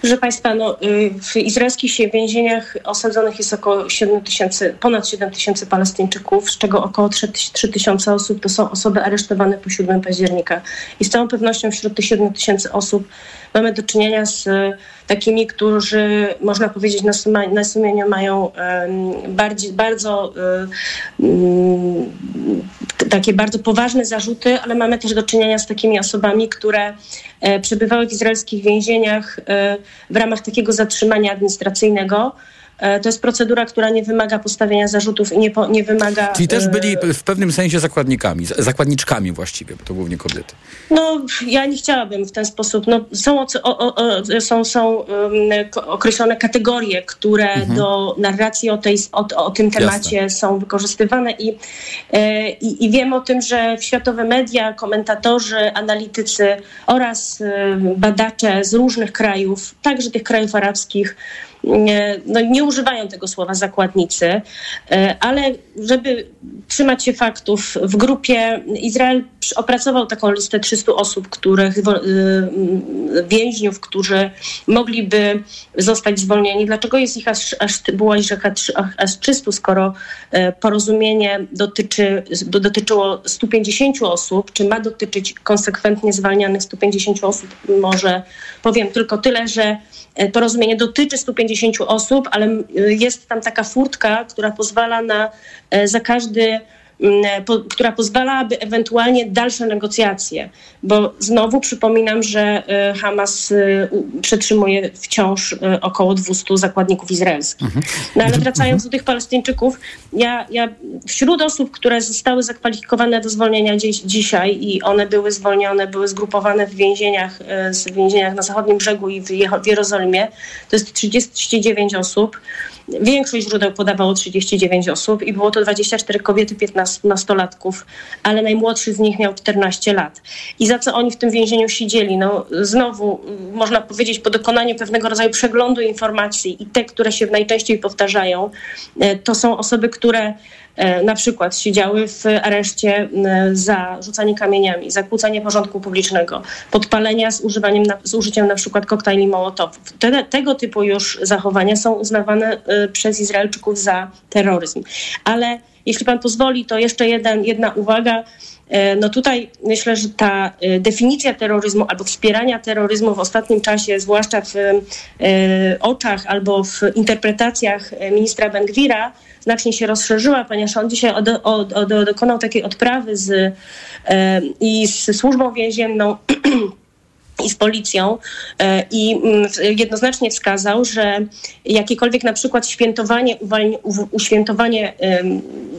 [SPEAKER 40] Proszę Państwa, no, y, w izraelskich więzieniach osadzonych jest około 7 tysięcy, ponad 7 tysięcy Palestyńczyków, z czego około 3 tysiące osób to są osoby aresztowane po 7 października. I z całą pewnością wśród tych 7 tysięcy osób mamy do czynienia z y, takimi, którzy można powiedzieć na, suma, na sumieniu mają bardziej, bardzo y, mm, takie bardzo poważne zarzuty, ale mamy też do czynienia z takimi osobami, które e, przebywały w izraelskich więzieniach e, w ramach takiego zatrzymania administracyjnego. E, To jest procedura, która nie wymaga postawienia zarzutów i nie, po, nie wymaga.
[SPEAKER 2] Czyli też
[SPEAKER 40] e,
[SPEAKER 2] byli w pewnym sensie zakładnikami, zakładniczkami właściwie, bo to głównie kobiety.
[SPEAKER 40] No, ja nie chciałabym w ten sposób. No, są, o, o, o, są, są um, określone kategorie, które
[SPEAKER 41] Mhm.
[SPEAKER 40] do narracji o, tej, o, tym temacie są wykorzystywane i, e, i, i wiem o tym, że światowe media, komentatorzy, analitycy oraz badacze z różnych krajów, także tych krajów arabskich, no, nie używają tego słowa zakładnicy, e, ale żeby trzymać się faktów, w grupie Izrael opracował taką listę 300 osób, których y, więźniów, którzy mogliby zostać zwolnieni. Dlaczego jest ich aż, aż było ich aż, aż 300, skoro e, porozumienie dotyczy, do- dotyczyło 150 osób, czy ma dotyczyć konsekwentnie zwalnianych 150 osób? Może powiem tylko tyle, że e, porozumienie dotyczy 150 osób, ale m, jest tam taka furtka, która pozwala na e, za każdy po, która pozwalałaby ewentualnie dalsze negocjacje, bo znowu przypominam, że e, Hamas u- przetrzymuje wciąż e, około 200 zakładników izraelskich. No ale wracając do tych Palestyńczyków, ja, ja wśród osób, które zostały zakwalifikowane do zwolnienia dziś, dzisiaj i one były zwolnione, były zgrupowane w więzieniach, z więzieniach na zachodnim brzegu i w, w Jerozolimie, to jest 39 osób. Większość źródeł podawało 39 osób i było to 24 kobiety, 15 nas, nastolatków, ale najmłodszy z nich miał 14 lat. I za co oni w tym więzieniu siedzieli? No, znowu mm, można powiedzieć po dokonaniu pewnego rodzaju przeglądu informacji i te, które się najczęściej powtarzają, e, to są osoby, które na przykład siedziały w areszcie m, za rzucanie kamieniami, za kłócenie porządku publicznego, podpalenia z, używaniem z użyciem na przykład koktajli Mołotowów. Te, tego typu już zachowania są uznawane e, przez Izraelczyków za terroryzm. Ale jeśli pan pozwoli, to jeszcze jeden, jedna uwaga. E, No tutaj myślę, że ta e, definicja terroryzmu albo wspierania terroryzmu w ostatnim czasie, zwłaszcza w e, oczach albo w interpretacjach ministra Bengwira, znacznie się rozszerzyła, ponieważ on dzisiaj od, od, od, dokonał takiej odprawy z, i z służbą więzienną i z policją e, i mm, jednoznacznie wskazał, że jakiekolwiek na przykład świętowanie, uświętowanie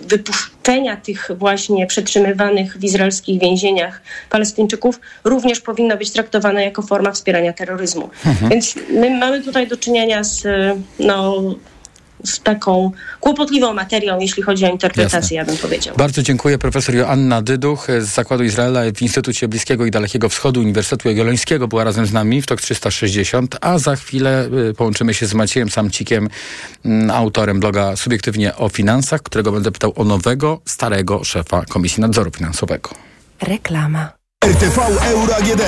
[SPEAKER 40] wypuszczenia tych właśnie przetrzymywanych w izraelskich więzieniach Palestyńczyków również powinno być traktowane jako forma wspierania terroryzmu.
[SPEAKER 2] Mhm.
[SPEAKER 40] Więc my mamy tutaj do czynienia z, e, no, z taką kłopotliwą materią, jeśli chodzi o interpretację,
[SPEAKER 2] Jasne.
[SPEAKER 40] ja bym powiedział.
[SPEAKER 2] Bardzo dziękuję profesor Joanna Dyduch z Zakładu Izraela w Instytucie Bliskiego i Dalekiego Wschodu Uniwersytetu Jagiellońskiego była razem z nami w TOK 360, a za chwilę y, połączymy się z Maciejem Samcikiem, mm, autorem bloga Subiektywnie o Finansach, którego będę pytał o nowego, starego szefa Komisji Nadzoru Finansowego.
[SPEAKER 37] Reklama.
[SPEAKER 32] RTV Euro AGD.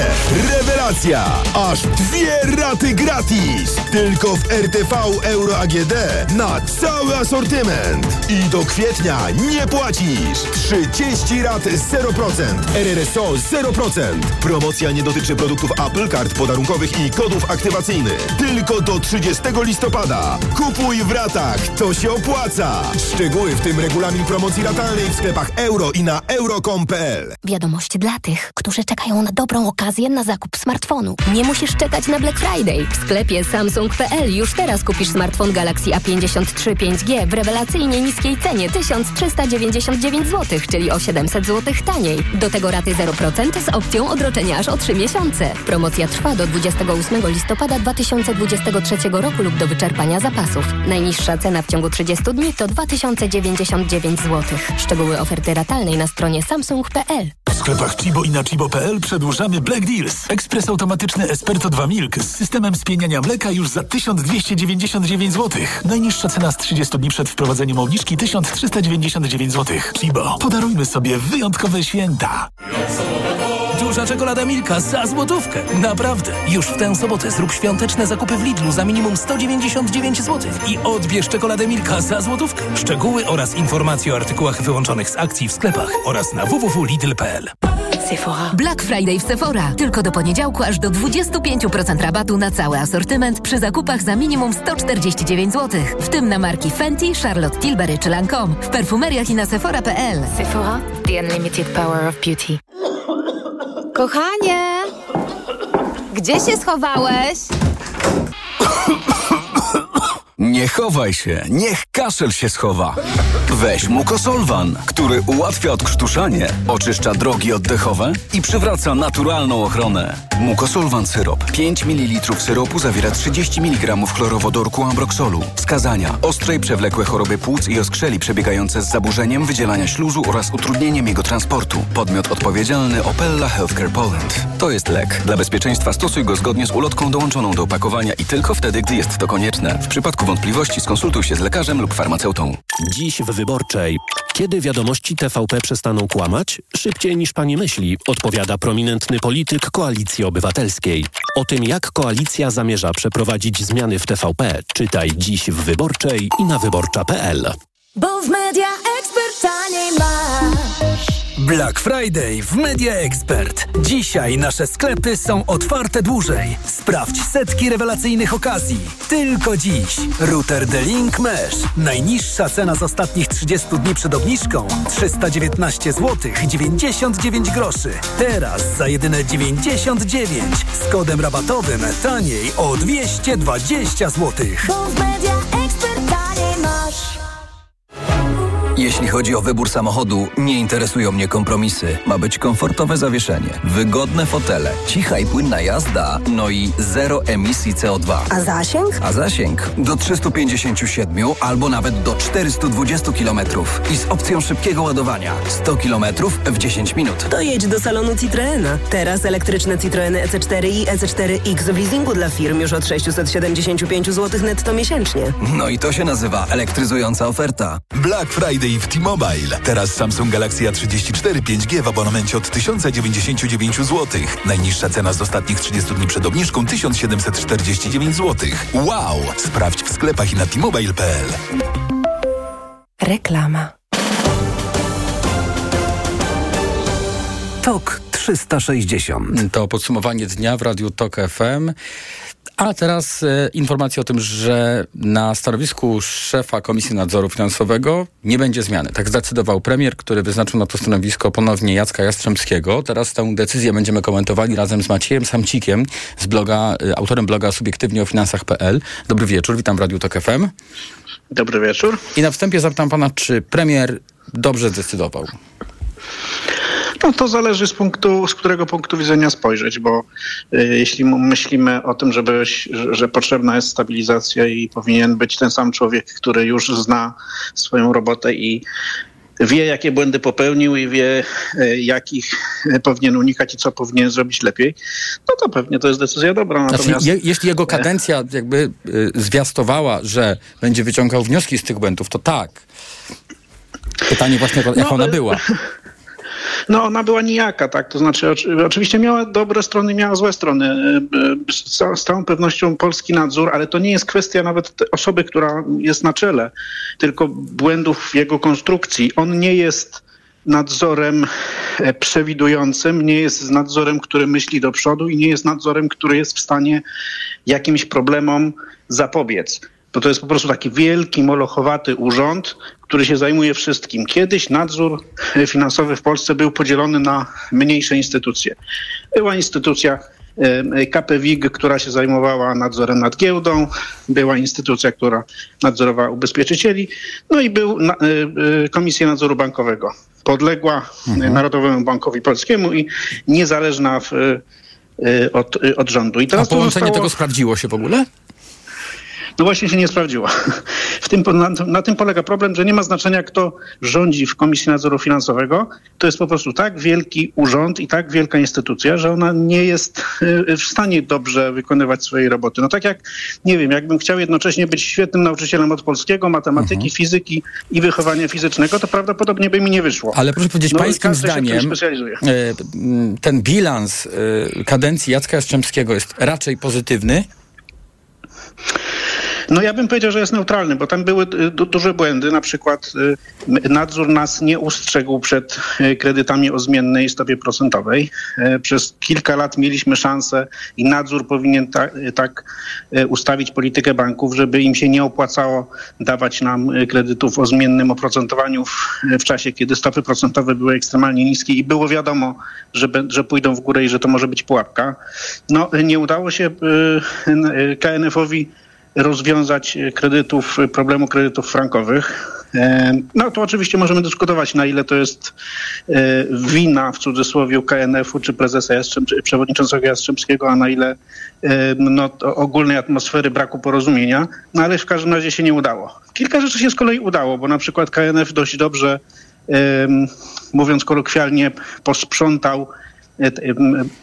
[SPEAKER 32] Rewelacja! Aż dwie raty gratis! Tylko w RTV Euro AGD na cały asortyment. I do kwietnia nie płacisz. 30 rat 0%. RRSO 0%. Promocja nie dotyczy produktów Apple, kart podarunkowych i kodów aktywacyjnych. Tylko do 30 listopada. Kupuj w ratach. To się opłaca. Szczegóły w tym regulamin promocji ratalnej w sklepach euro i na euro.com.pl.
[SPEAKER 33] Wiadomość dla tych, którzy czekają na dobrą okazję na zakup smartfonu. Nie musisz czekać na Black Friday. W sklepie Samsung.pl już teraz kupisz smartfon Galaxy A53 5G w rewelacyjnie niskiej cenie 1399 zł, czyli o 700 zł taniej. Do tego raty 0% z opcją odroczenia aż o 3 miesiące. Promocja trwa do 28 listopada 2023 roku lub do wyczerpania zapasów. Najniższa cena w ciągu 30 dni to 2099 zł. Szczegóły oferty ratalnej na stronie samsung.pl.
[SPEAKER 35] W sklepach Chibo i na chibo.pl przedłużamy Black Deals. Ekspres automatyczny Esperto 2 Milk z systemem spieniania mleka już za 1299 zł. Najniższa cena z 30 dni przed wprowadzeniem obniżki 1399 zł. Chibo. Podarujmy sobie wyjątkowe święta.
[SPEAKER 41] Duża czekolada Milka za złotówkę. Naprawdę. Już w tę sobotę zrób świąteczne zakupy w Lidlu za minimum 199 zł i odbierz czekoladę Milka za złotówkę. Szczegóły oraz informacje o artykułach wyłączonych z akcji w sklepach oraz na www.lidl.pl.
[SPEAKER 37] Sephora.
[SPEAKER 42] Black Friday w Sephora. Tylko do poniedziałku aż do 25% rabatu na cały asortyment przy zakupach za minimum 149 zł. W tym na marki Fenty, Charlotte Tilbury czy Lancome. W perfumeriach i na sephora.pl.
[SPEAKER 37] Sephora. The unlimited power of beauty.
[SPEAKER 43] Kochanie! Gdzie się schowałeś?
[SPEAKER 44] Nie chowaj się, niech kaszel się schowa. Weź Mucosolvan, który ułatwia odkrztuszanie, oczyszcza drogi oddechowe i przywraca naturalną ochronę. Mucosolvan syrop. 5 ml syropu zawiera 30 mg chlorowodorku ambroksolu. Wskazania. Ostre i przewlekłe choroby płuc i oskrzeli przebiegające z zaburzeniem wydzielania śluzu oraz utrudnieniem jego transportu. Podmiot odpowiedzialny Opella Healthcare Poland. To jest lek. Dla bezpieczeństwa stosuj go zgodnie z ulotką dołączoną do opakowania i tylko wtedy, gdy jest to konieczne. W przypadku wątpliwości skonsultuj się z lekarzem lub farmaceutą.
[SPEAKER 39] Dziś w Wyborczej. Kiedy wiadomości TVP przestaną kłamać? Szybciej niż pani myśli, odpowiada prominentny polityk Koalicji Obywatelskiej. O tym, jak koalicja zamierza przeprowadzić zmiany w TVP, czytaj dziś w Wyborczej i na wyborcza.pl.
[SPEAKER 37] Bo w Media masz.
[SPEAKER 38] Black Friday w Media Expert. Dzisiaj nasze sklepy są otwarte dłużej. Sprawdź setki rewelacyjnych okazji. Tylko dziś. Router The-Link Mesh. Najniższa cena z ostatnich 30 dni przed obniżką 319 zł 99 groszy. Teraz za jedyne 99 z kodem rabatowym taniej o 220 zł.
[SPEAKER 37] Bo w Media Expert taniej masz.
[SPEAKER 44] Jeśli chodzi o wybór samochodu, nie interesują mnie kompromisy. Ma być komfortowe zawieszenie, wygodne fotele, cicha i płynna jazda, no i zero emisji CO2.
[SPEAKER 45] A zasięg?
[SPEAKER 44] A zasięg do 357 albo nawet do 420 km i z opcją szybkiego ładowania 100 km w 10 minut.
[SPEAKER 45] To jedź do salonu Citroena. Teraz elektryczne Citroeny EC4 i EC4X w leasingu dla firm już od 675 zł netto miesięcznie.
[SPEAKER 44] No i to się nazywa elektryzująca oferta.
[SPEAKER 35] Black Friday w T-Mobile. Teraz Samsung Galaxy A34 5G w abonamencie od 1099 zł. Najniższa cena z ostatnich 30 dni przed obniżką 1749 zł. Wow! Sprawdź w sklepach i na t-mobile.pl.
[SPEAKER 45] Reklama.
[SPEAKER 38] TOK 360.
[SPEAKER 2] To podsumowanie dnia w Radiu TOK FM. A teraz e, informacja o tym, że na stanowisku szefa Komisji Nadzoru Finansowego nie będzie zmiany. Tak zdecydował premier, który wyznaczył na to stanowisko ponownie Jacka Jastrzębskiego. Teraz tę decyzję będziemy komentowali razem z Maciejem Samcikiem, z bloga, e, autorem bloga subiektywnie o finansach.pl. Dobry wieczór, witam w Radiu TOK FM.
[SPEAKER 46] Dobry wieczór.
[SPEAKER 2] I na wstępie zapytam pana, czy premier dobrze zdecydował?
[SPEAKER 46] No to zależy z punktu, z którego punktu widzenia spojrzeć, bo y, jeśli myślimy o tym, żeby, że, potrzebna jest stabilizacja i powinien być ten sam człowiek, który już zna swoją robotę i wie, jakie błędy popełnił i wie, y, jakich powinien unikać i co powinien zrobić lepiej, no to pewnie to jest decyzja dobra.
[SPEAKER 2] Znaczy,
[SPEAKER 46] Natomiast...
[SPEAKER 2] je, jeśli jego kadencja jakby y, zwiastowała, że będzie wyciągał wnioski z tych błędów, to tak. Pytanie właśnie, jak
[SPEAKER 46] No,
[SPEAKER 2] ona
[SPEAKER 46] y,
[SPEAKER 2] była.
[SPEAKER 46] No ona była nijaka, tak? To znaczy oczy- oczywiście miała dobre strony, miała złe strony. Z, ca- z całą pewnością polski nadzór, ale to nie jest kwestia nawet osoby, która jest na czele, tylko błędów w jego konstrukcji. On nie jest nadzorem e, przewidującym, nie jest nadzorem, który myśli do przodu i nie jest nadzorem, który jest w stanie jakimś problemom zapobiec. Bo to jest po prostu taki wielki, molochowaty urząd, który się zajmuje wszystkim. Kiedyś nadzór finansowy w Polsce był podzielony na mniejsze instytucje. Była instytucja KPWIG, która się zajmowała nadzorem nad giełdą, była instytucja, która nadzorowała ubezpieczycieli, no i był na, e, e, Komisja Nadzoru Bankowego, podległa e, Narodowemu Bankowi Polskiemu i niezależna w, e, od, od rządu.
[SPEAKER 2] A połączenie
[SPEAKER 46] zostało-
[SPEAKER 2] tego sprawdziło się w ogóle?
[SPEAKER 46] No właśnie się nie sprawdziło. W tym, na, na tym polega problem, że nie ma znaczenia, kto rządzi w Komisji Nadzoru Finansowego. To jest po prostu tak wielki urząd i tak wielka instytucja, że ona nie jest y, w stanie dobrze wykonywać swojej roboty. No tak jak, nie wiem, jakbym chciał jednocześnie być świetnym nauczycielem od polskiego, matematyki, fizyki i wychowania fizycznego, to prawdopodobnie by mi nie wyszło.
[SPEAKER 2] Ale proszę powiedzieć,
[SPEAKER 46] No
[SPEAKER 2] pańskim zdaniem e, ten bilans e, kadencji Jacka Jastrzębskiego jest raczej pozytywny.
[SPEAKER 46] No ja bym powiedział, że jest neutralny, bo tam były y, du- duże błędy. Na przykład y, nadzór nas nie ustrzegł przed y, kredytami o zmiennej stopie procentowej. Przez kilka lat mieliśmy szansę i nadzór powinien ta, tak ustawić politykę banków, żeby im się nie opłacało dawać nam kredytów o zmiennym oprocentowaniu w, w czasie, kiedy stopy procentowe były ekstremalnie niskie i było wiadomo, że, że pójdą w górę i że to może być pułapka. No nie udało się KNF-owi rozwiązać e, kredytów, e, problemu kredytów frankowych. E, No to oczywiście możemy dyskutować, na ile to jest wina w cudzysłowie KNF-u czy prezesa Jastrzęb, przewodniczącego Jastrzębskiego, a na ile no, ogólnej atmosfery braku porozumienia, no ale w każdym razie się nie udało. Kilka rzeczy się z kolei udało, bo na przykład KNF dość dobrze, mówiąc kolokwialnie, posprzątał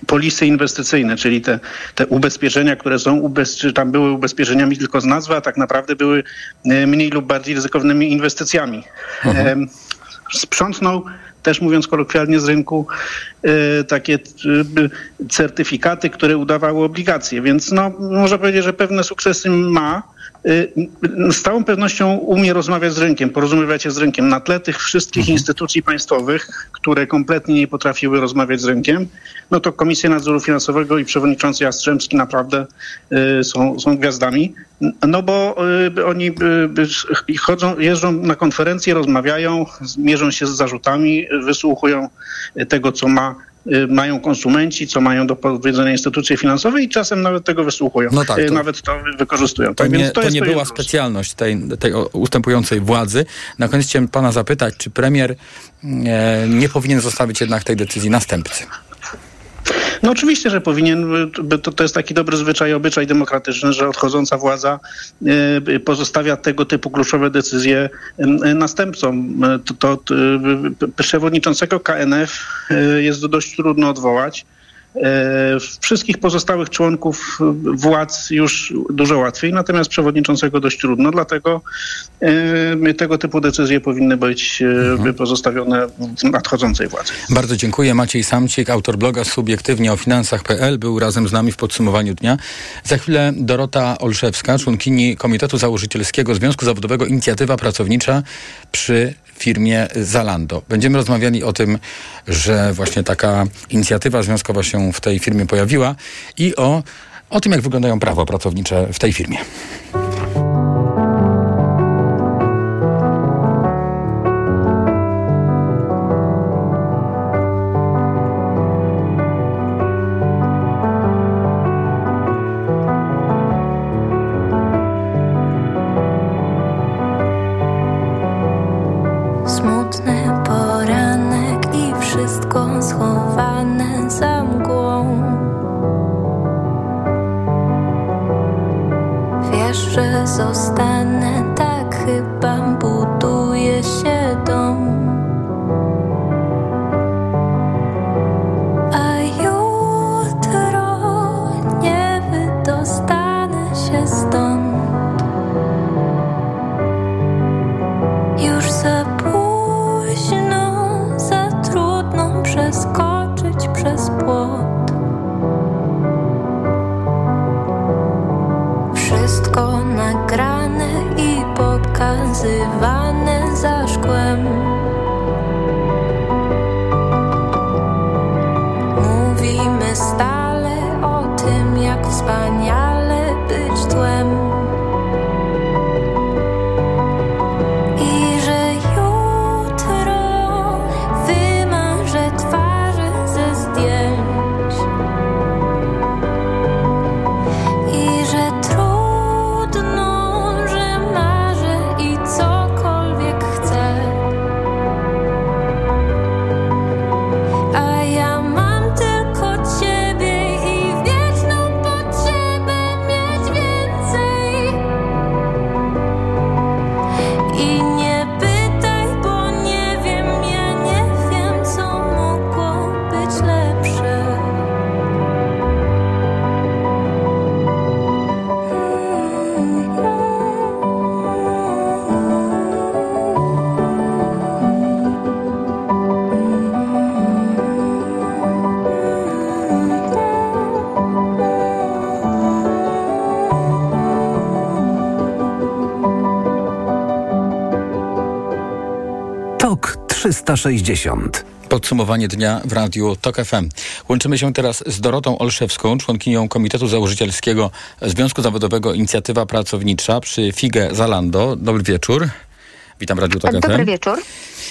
[SPEAKER 46] polisy inwestycyjne, czyli te, te ubezpieczenia, które są, ubez, czy tam były ubezpieczeniami tylko z nazwy, a tak naprawdę były e, mniej lub bardziej ryzykownymi inwestycjami. Em, Sprzątnął też mówiąc kolokwialnie z rynku e, takie e, certyfikaty, które udawały obligacje, więc no, można powiedzieć, że pewne sukcesy ma. E, Z całą pewnością umie rozmawiać z rynkiem, porozumiewać się z rynkiem. Na tle tych wszystkich instytucji państwowych, które kompletnie nie potrafiły rozmawiać z rynkiem, no to Komisja Nadzoru Finansowego i przewodniczący Jastrzębski naprawdę y, są, są gwiazdami. No bo y, oni y, y, chodzą, jeżdżą na konferencje, rozmawiają, mierzą się z zarzutami, wysłuchują tego, co ma y, mają konsumenci, co mają do powiedzenia instytucje finansowe i czasem nawet tego wysłuchują.
[SPEAKER 2] No tak,
[SPEAKER 46] Y,
[SPEAKER 2] to-
[SPEAKER 46] Nawet to wykorzystują.
[SPEAKER 2] To
[SPEAKER 46] Tak
[SPEAKER 2] nie, to
[SPEAKER 46] jest
[SPEAKER 2] nie
[SPEAKER 46] to
[SPEAKER 2] była
[SPEAKER 46] plus.
[SPEAKER 2] specjalność tej, tej ustępującej władzy. Na koniec chciałem pana zapytać, czy premier e, nie powinien zostawić jednak tej decyzji następcy?
[SPEAKER 46] No oczywiście, że powinien, to, to jest taki dobry zwyczaj, obyczaj demokratyczny, że odchodząca władza y, pozostawia tego typu kluczowe decyzje y, następcom. Y, To, to, przewodniczącego KNF jest dość trudno odwołać. E, Wszystkich pozostałych członków władz już dużo łatwiej, natomiast przewodniczącego dość trudno, dlatego y, tego typu decyzje powinny być y, pozostawione nadchodzącej władzy.
[SPEAKER 2] Bardzo dziękuję. Maciej Samcik, autor bloga subiektywnie o finansach.pl, był razem z nami w podsumowaniu dnia. Za chwilę Dorota Olszewska, członkini Komitetu Założycielskiego Związku Zawodowego Inicjatywa Pracownicza przy firmie Zalando. Będziemy rozmawiali o tym, że właśnie taka inicjatywa związkowa się w tej firmie pojawiła i o, o tym, jak wyglądają prawa pracownicze w tej firmie.
[SPEAKER 39] 360.
[SPEAKER 2] Podsumowanie dnia w radiu TOK FM. Łączymy się teraz z Dorotą Olszewską, członkinią Komitetu Założycielskiego Związku Zawodowego Inicjatywa Pracownicza przy FIGE Zalando. Dobry wieczór. Witam w Radiu TOK FM.
[SPEAKER 47] Dobry wieczór.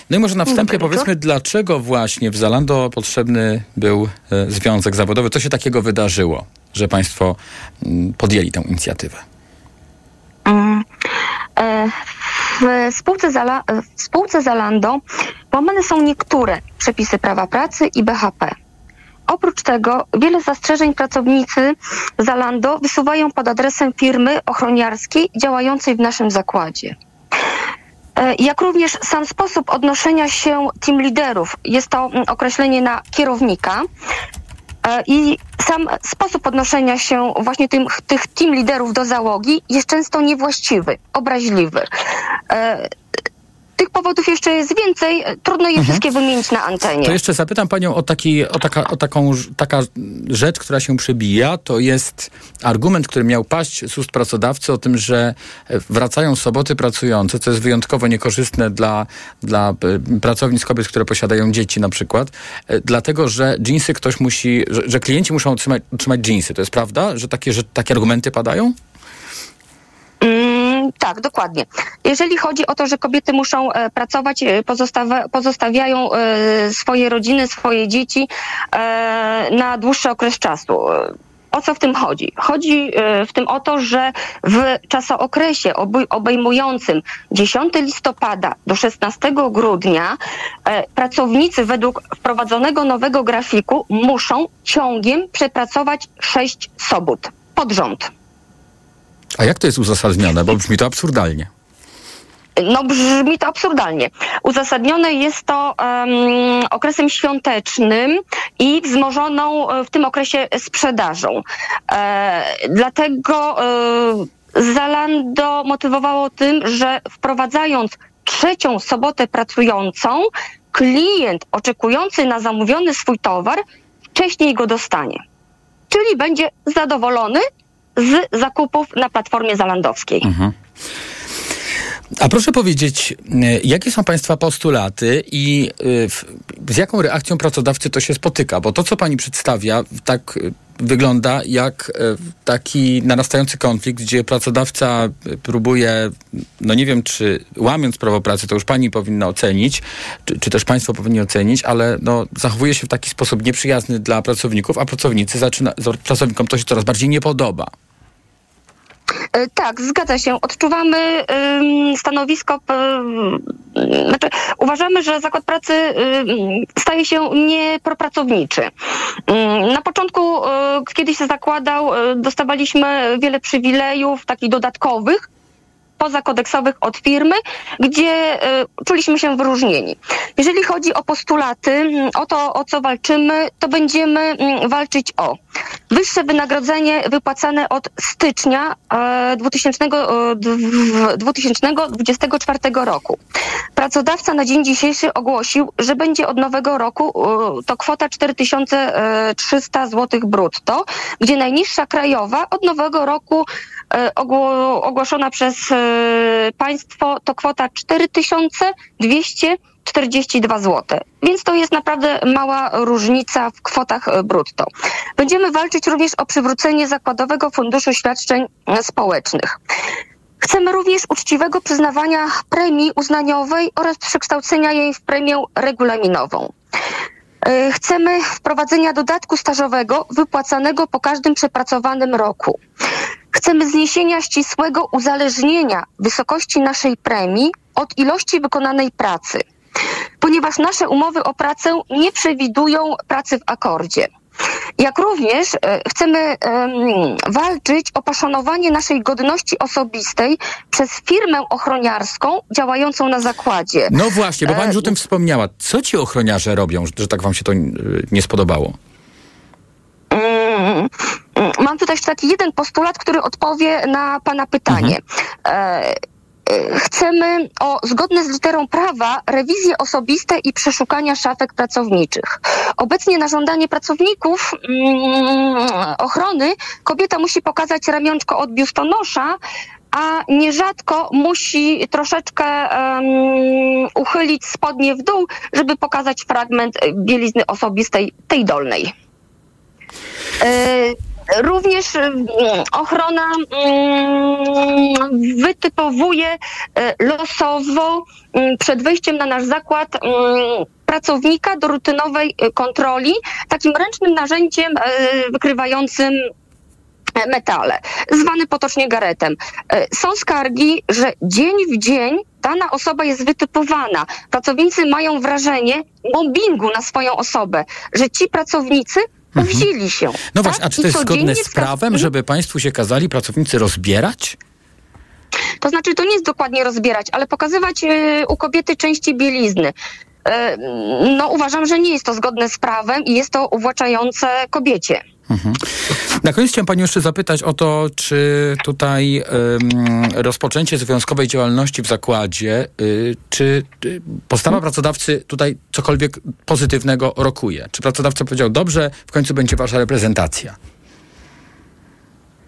[SPEAKER 2] No i może na wstępie
[SPEAKER 47] Dobry wieczór.
[SPEAKER 2] powiedzmy, dlaczego właśnie w Zalando potrzebny był e, związek zawodowy? Co się takiego wydarzyło, że państwo mm, podjęli tę inicjatywę?
[SPEAKER 47] Mm, e, W spółce, Zala, w spółce Zalando łamane są niektóre przepisy prawa pracy i BHP. Oprócz tego wiele zastrzeżeń pracownicy Zalando wysuwają pod adresem firmy ochroniarskiej działającej w naszym zakładzie. E, Jak również sam sposób odnoszenia się team liderów. Jest to mm, określenie na kierownika. E, I sam sposób odnoszenia się właśnie tym, tych team liderów do załogi jest często niewłaściwy, obraźliwy. Powodów jeszcze jest więcej, e, trudno je wszystkie wymienić na antenie.
[SPEAKER 2] To jeszcze zapytam panią o, taki, o, taka, o taką taka rzecz, która się przebija. To jest argument, który miał paść z ust pracodawcy o tym, że e, wracają soboty pracujące, co jest wyjątkowo niekorzystne dla, dla e, pracownic kobiet, które posiadają dzieci na przykład, dlatego, że dżinsy ktoś musi, że, że klienci muszą otrzymać, otrzymać dżinsy. To jest prawda, że takie, że takie argumenty padają?
[SPEAKER 47] Mm, tak, dokładnie. Jeżeli chodzi o to, że kobiety muszą e, pracować, e, pozostawiają e, swoje rodziny, swoje dzieci na dłuższy okres czasu. O co w tym chodzi? Chodzi w tym o to, że w czasookresie obej- obejmującym 10 listopada do 16 grudnia pracownicy według wprowadzonego nowego grafiku muszą ciągiem przepracować 6 sobot pod rząd.
[SPEAKER 2] A jak to jest uzasadnione? Bo brzmi to absurdalnie.
[SPEAKER 47] No brzmi to absurdalnie. Uzasadnione jest to em, okresem świątecznym i wzmożoną e, w tym okresie sprzedażą. E, dlatego e, Zalando motywowało tym, że wprowadzając trzecią sobotę pracującą, klient oczekujący na zamówiony swój towar wcześniej go dostanie. Czyli będzie zadowolony z zakupów na platformie zalandowskiej.
[SPEAKER 2] Mhm. A proszę powiedzieć, e, jakie są Państwa postulaty i e, z jaką reakcją pracodawcy to się spotyka? Bo to, co Pani przedstawia, tak e, wygląda jak e, taki narastający konflikt, gdzie pracodawca e, próbuje, no nie wiem, czy łamiąc prawo pracy, to już Pani powinna ocenić, czy, czy też Państwo powinni ocenić, ale no, zachowuje się w taki sposób nieprzyjazny dla pracowników, a pracownicy zaczyna, pracownikom to się coraz bardziej nie podoba.
[SPEAKER 47] E, Tak, zgadza się. Odczuwamy stanowisko, znaczy uważamy, że zakład pracy staje się niepropracowniczy. Na początku, y, kiedy się zakładał, y, dostawaliśmy wiele przywilejów takich dodatkowych, pozakodeksowych od firmy, gdzie y, czuliśmy się wyróżnieni. Jeżeli chodzi o postulaty, mm, o to, o co walczymy, to będziemy mm, walczyć o wyższe wynagrodzenie wypłacane od stycznia e, 2000, e, 2024 roku. Pracodawca na dzień dzisiejszy ogłosił, że będzie od nowego roku e, to kwota 4300 zł brutto, gdzie najniższa krajowa od nowego roku e, ogło- ogłoszona przez e, państwo to kwota 4242 zł. Więc to jest naprawdę mała różnica w kwotach e, brutto. Będziemy walczyć również o przywrócenie Zakładowego Funduszu Świadczeń e, Społecznych. Chcemy również uczciwego przyznawania premii uznaniowej oraz przekształcenia jej w premię regulaminową. E, Chcemy wprowadzenia dodatku stażowego wypłacanego po każdym przepracowanym roku. Chcemy zniesienia ścisłego uzależnienia wysokości naszej premii od ilości wykonanej pracy, ponieważ nasze umowy o pracę nie przewidują pracy w akordzie. Jak również e, chcemy em, walczyć o poszanowanie naszej godności osobistej przez firmę ochroniarską działającą na zakładzie.
[SPEAKER 2] No właśnie, bo pani
[SPEAKER 47] E,
[SPEAKER 2] już o tym wspomniała. Co ci ochroniarze robią, że, tak wam się to y, nie spodobało?
[SPEAKER 47] Mm, mm, Mam tutaj jeszcze taki jeden postulat, który odpowie na Pana pytanie. E, e, Chcemy o zgodne z literą prawa rewizje osobiste i przeszukania szafek pracowniczych. Obecnie na żądanie pracowników mm, ochrony kobieta musi pokazać ramionczko od biustonosza, a nierzadko musi troszeczkę em, uchylić spodnie w dół, żeby pokazać fragment bielizny osobistej, tej dolnej. E, Również mm, ochrona mm, wytypowuje e, losowo mm, przed wejściem na nasz zakład mm, pracownika do rutynowej e, kontroli takim ręcznym narzędziem wykrywającym metale, zwany potocznie garetem. Są skargi, że dzień w dzień dana osoba jest wytypowana. Pracownicy mają wrażenie mobbingu na swoją osobę, że ci pracownicy powzięli się.
[SPEAKER 2] No
[SPEAKER 47] tak?
[SPEAKER 2] właśnie, a czy to jest zgodne z prawem, żeby państwu się kazali pracownicy rozbierać?
[SPEAKER 47] To znaczy, to nie jest dokładnie rozbierać, ale pokazywać e, u kobiety części bielizny. E, No uważam, że nie jest to zgodne z prawem i jest to uwłaczające kobiecie.
[SPEAKER 2] Mhm. Na koniec chciałem Panią jeszcze zapytać o to, czy tutaj rozpoczęcie związkowej działalności w zakładzie, y, czy y, postawa pracodawcy tutaj cokolwiek pozytywnego rokuje? Czy pracodawca powiedział, dobrze, w końcu będzie Wasza reprezentacja?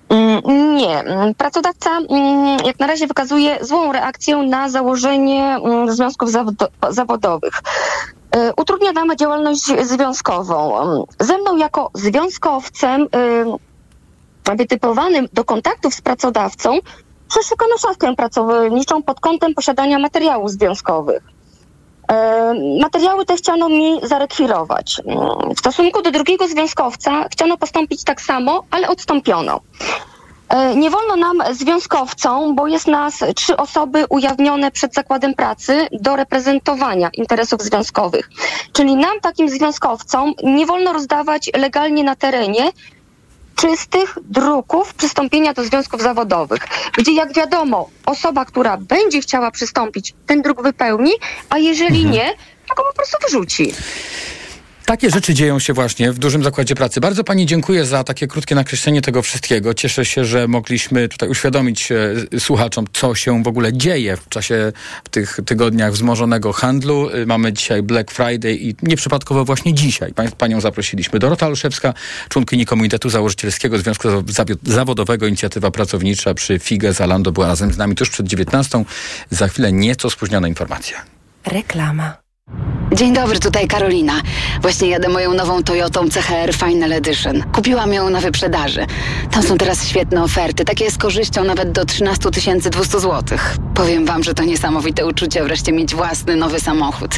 [SPEAKER 47] Mm, Nie. Pracodawca mm, jak na razie wykazuje złą reakcję na założenie mm, związków zawodo- zawodowych. E, Utrudnia nam działalność związkową. Mm, Ze mną jako związkowcem y, wytypowanym do kontaktów z pracodawcą przeszukano szafkę pracowniczą pod kątem posiadania materiałów związkowych. E, Materiały te chciano mi zarekwirować. Mm, W stosunku do drugiego związkowca chciano postąpić tak samo, ale odstąpiono. E, Nie wolno nam związkowcom, bo jest nas trzy osoby ujawnione przed zakładem pracy do reprezentowania interesów związkowych. Czyli nam, takim związkowcom, nie wolno rozdawać legalnie na terenie czystych druków przystąpienia do związków zawodowych, gdzie jak wiadomo, osoba, która będzie chciała przystąpić, ten druk wypełni, a jeżeli nie, to go po prostu wyrzuci.
[SPEAKER 2] Takie rzeczy dzieją się właśnie w dużym zakładzie pracy. Bardzo Pani dziękuję za takie krótkie nakreślenie tego wszystkiego. Cieszę się, że mogliśmy tutaj uświadomić e, słuchaczom, co się w ogóle dzieje w czasie w tych tygodniach wzmożonego handlu. E, Mamy dzisiaj Black Friday i nieprzypadkowo właśnie dzisiaj Panią zaprosiliśmy. Dorota Olszewska, członkini Komitetu Założycielskiego Związku Zawodowego Inicjatywa Pracownicza przy FIGE Zalando była razem z nami tuż przed 19. Za chwilę nieco spóźniona informacja.
[SPEAKER 33] Reklama.
[SPEAKER 48] Dzień dobry, tutaj Karolina. Właśnie jadę moją nową Toyotą CHR Final Edition. Kupiłam ją na wyprzedaży. Tam są teraz świetne oferty, takie z korzyścią nawet do 13 200 zł. Powiem wam, że to niesamowite uczucie wreszcie mieć własny nowy samochód.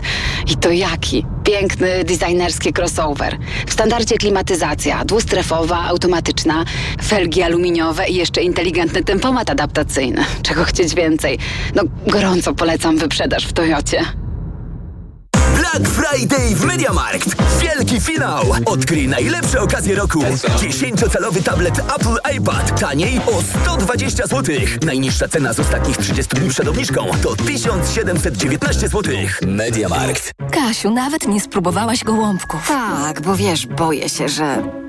[SPEAKER 48] I to jaki? Piękny, designerski crossover. W standardzie klimatyzacja, dwustrefowa, automatyczna, felgi aluminiowe i jeszcze inteligentny tempomat adaptacyjny. Czego chcieć więcej? No, gorąco polecam wyprzedaż w Toyocie.
[SPEAKER 49] Black Friday w MediaMarkt. Wielki finał. Odkryj najlepsze okazje roku. 10-calowy tablet Apple iPad. Taniej o 120 zł. Najniższa cena z ostatnich 30 dni przed obniżką to 1719 zł. MediaMarkt.
[SPEAKER 33] Kasiu, nawet nie spróbowałaś gołąbków.
[SPEAKER 50] Tak, bo wiesz, boję się, że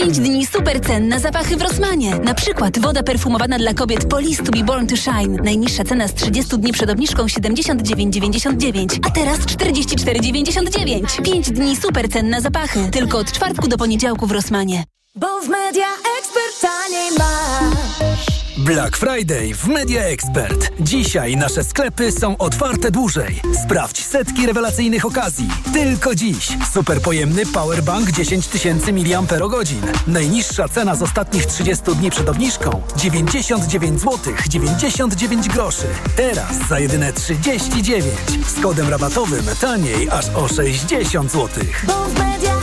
[SPEAKER 33] Pięć dni super cen na zapachy w Rossmanie. Na przykład woda perfumowana dla kobiet Police to be born to shine. Najniższa cena z 30 dni przed obniżką 79,99, a teraz 44,99. Pięć dni super cen na zapachy. Tylko od czwartku do poniedziałku w Rossmanie.
[SPEAKER 51] Bo w Media Expert taniej masz.
[SPEAKER 38] Black Friday w Media Expert. Dzisiaj nasze sklepy są otwarte dłużej. Sprawdź setki rewelacyjnych okazji. Tylko dziś. Super pojemny powerbank 10 tysięcy mAh. Najniższa cena z ostatnich 30 dni przed obniżką 99 zł 99 groszy. Teraz za jedyne 39. Z kodem rabatowym taniej aż o 60 zł.
[SPEAKER 51] Bo w Media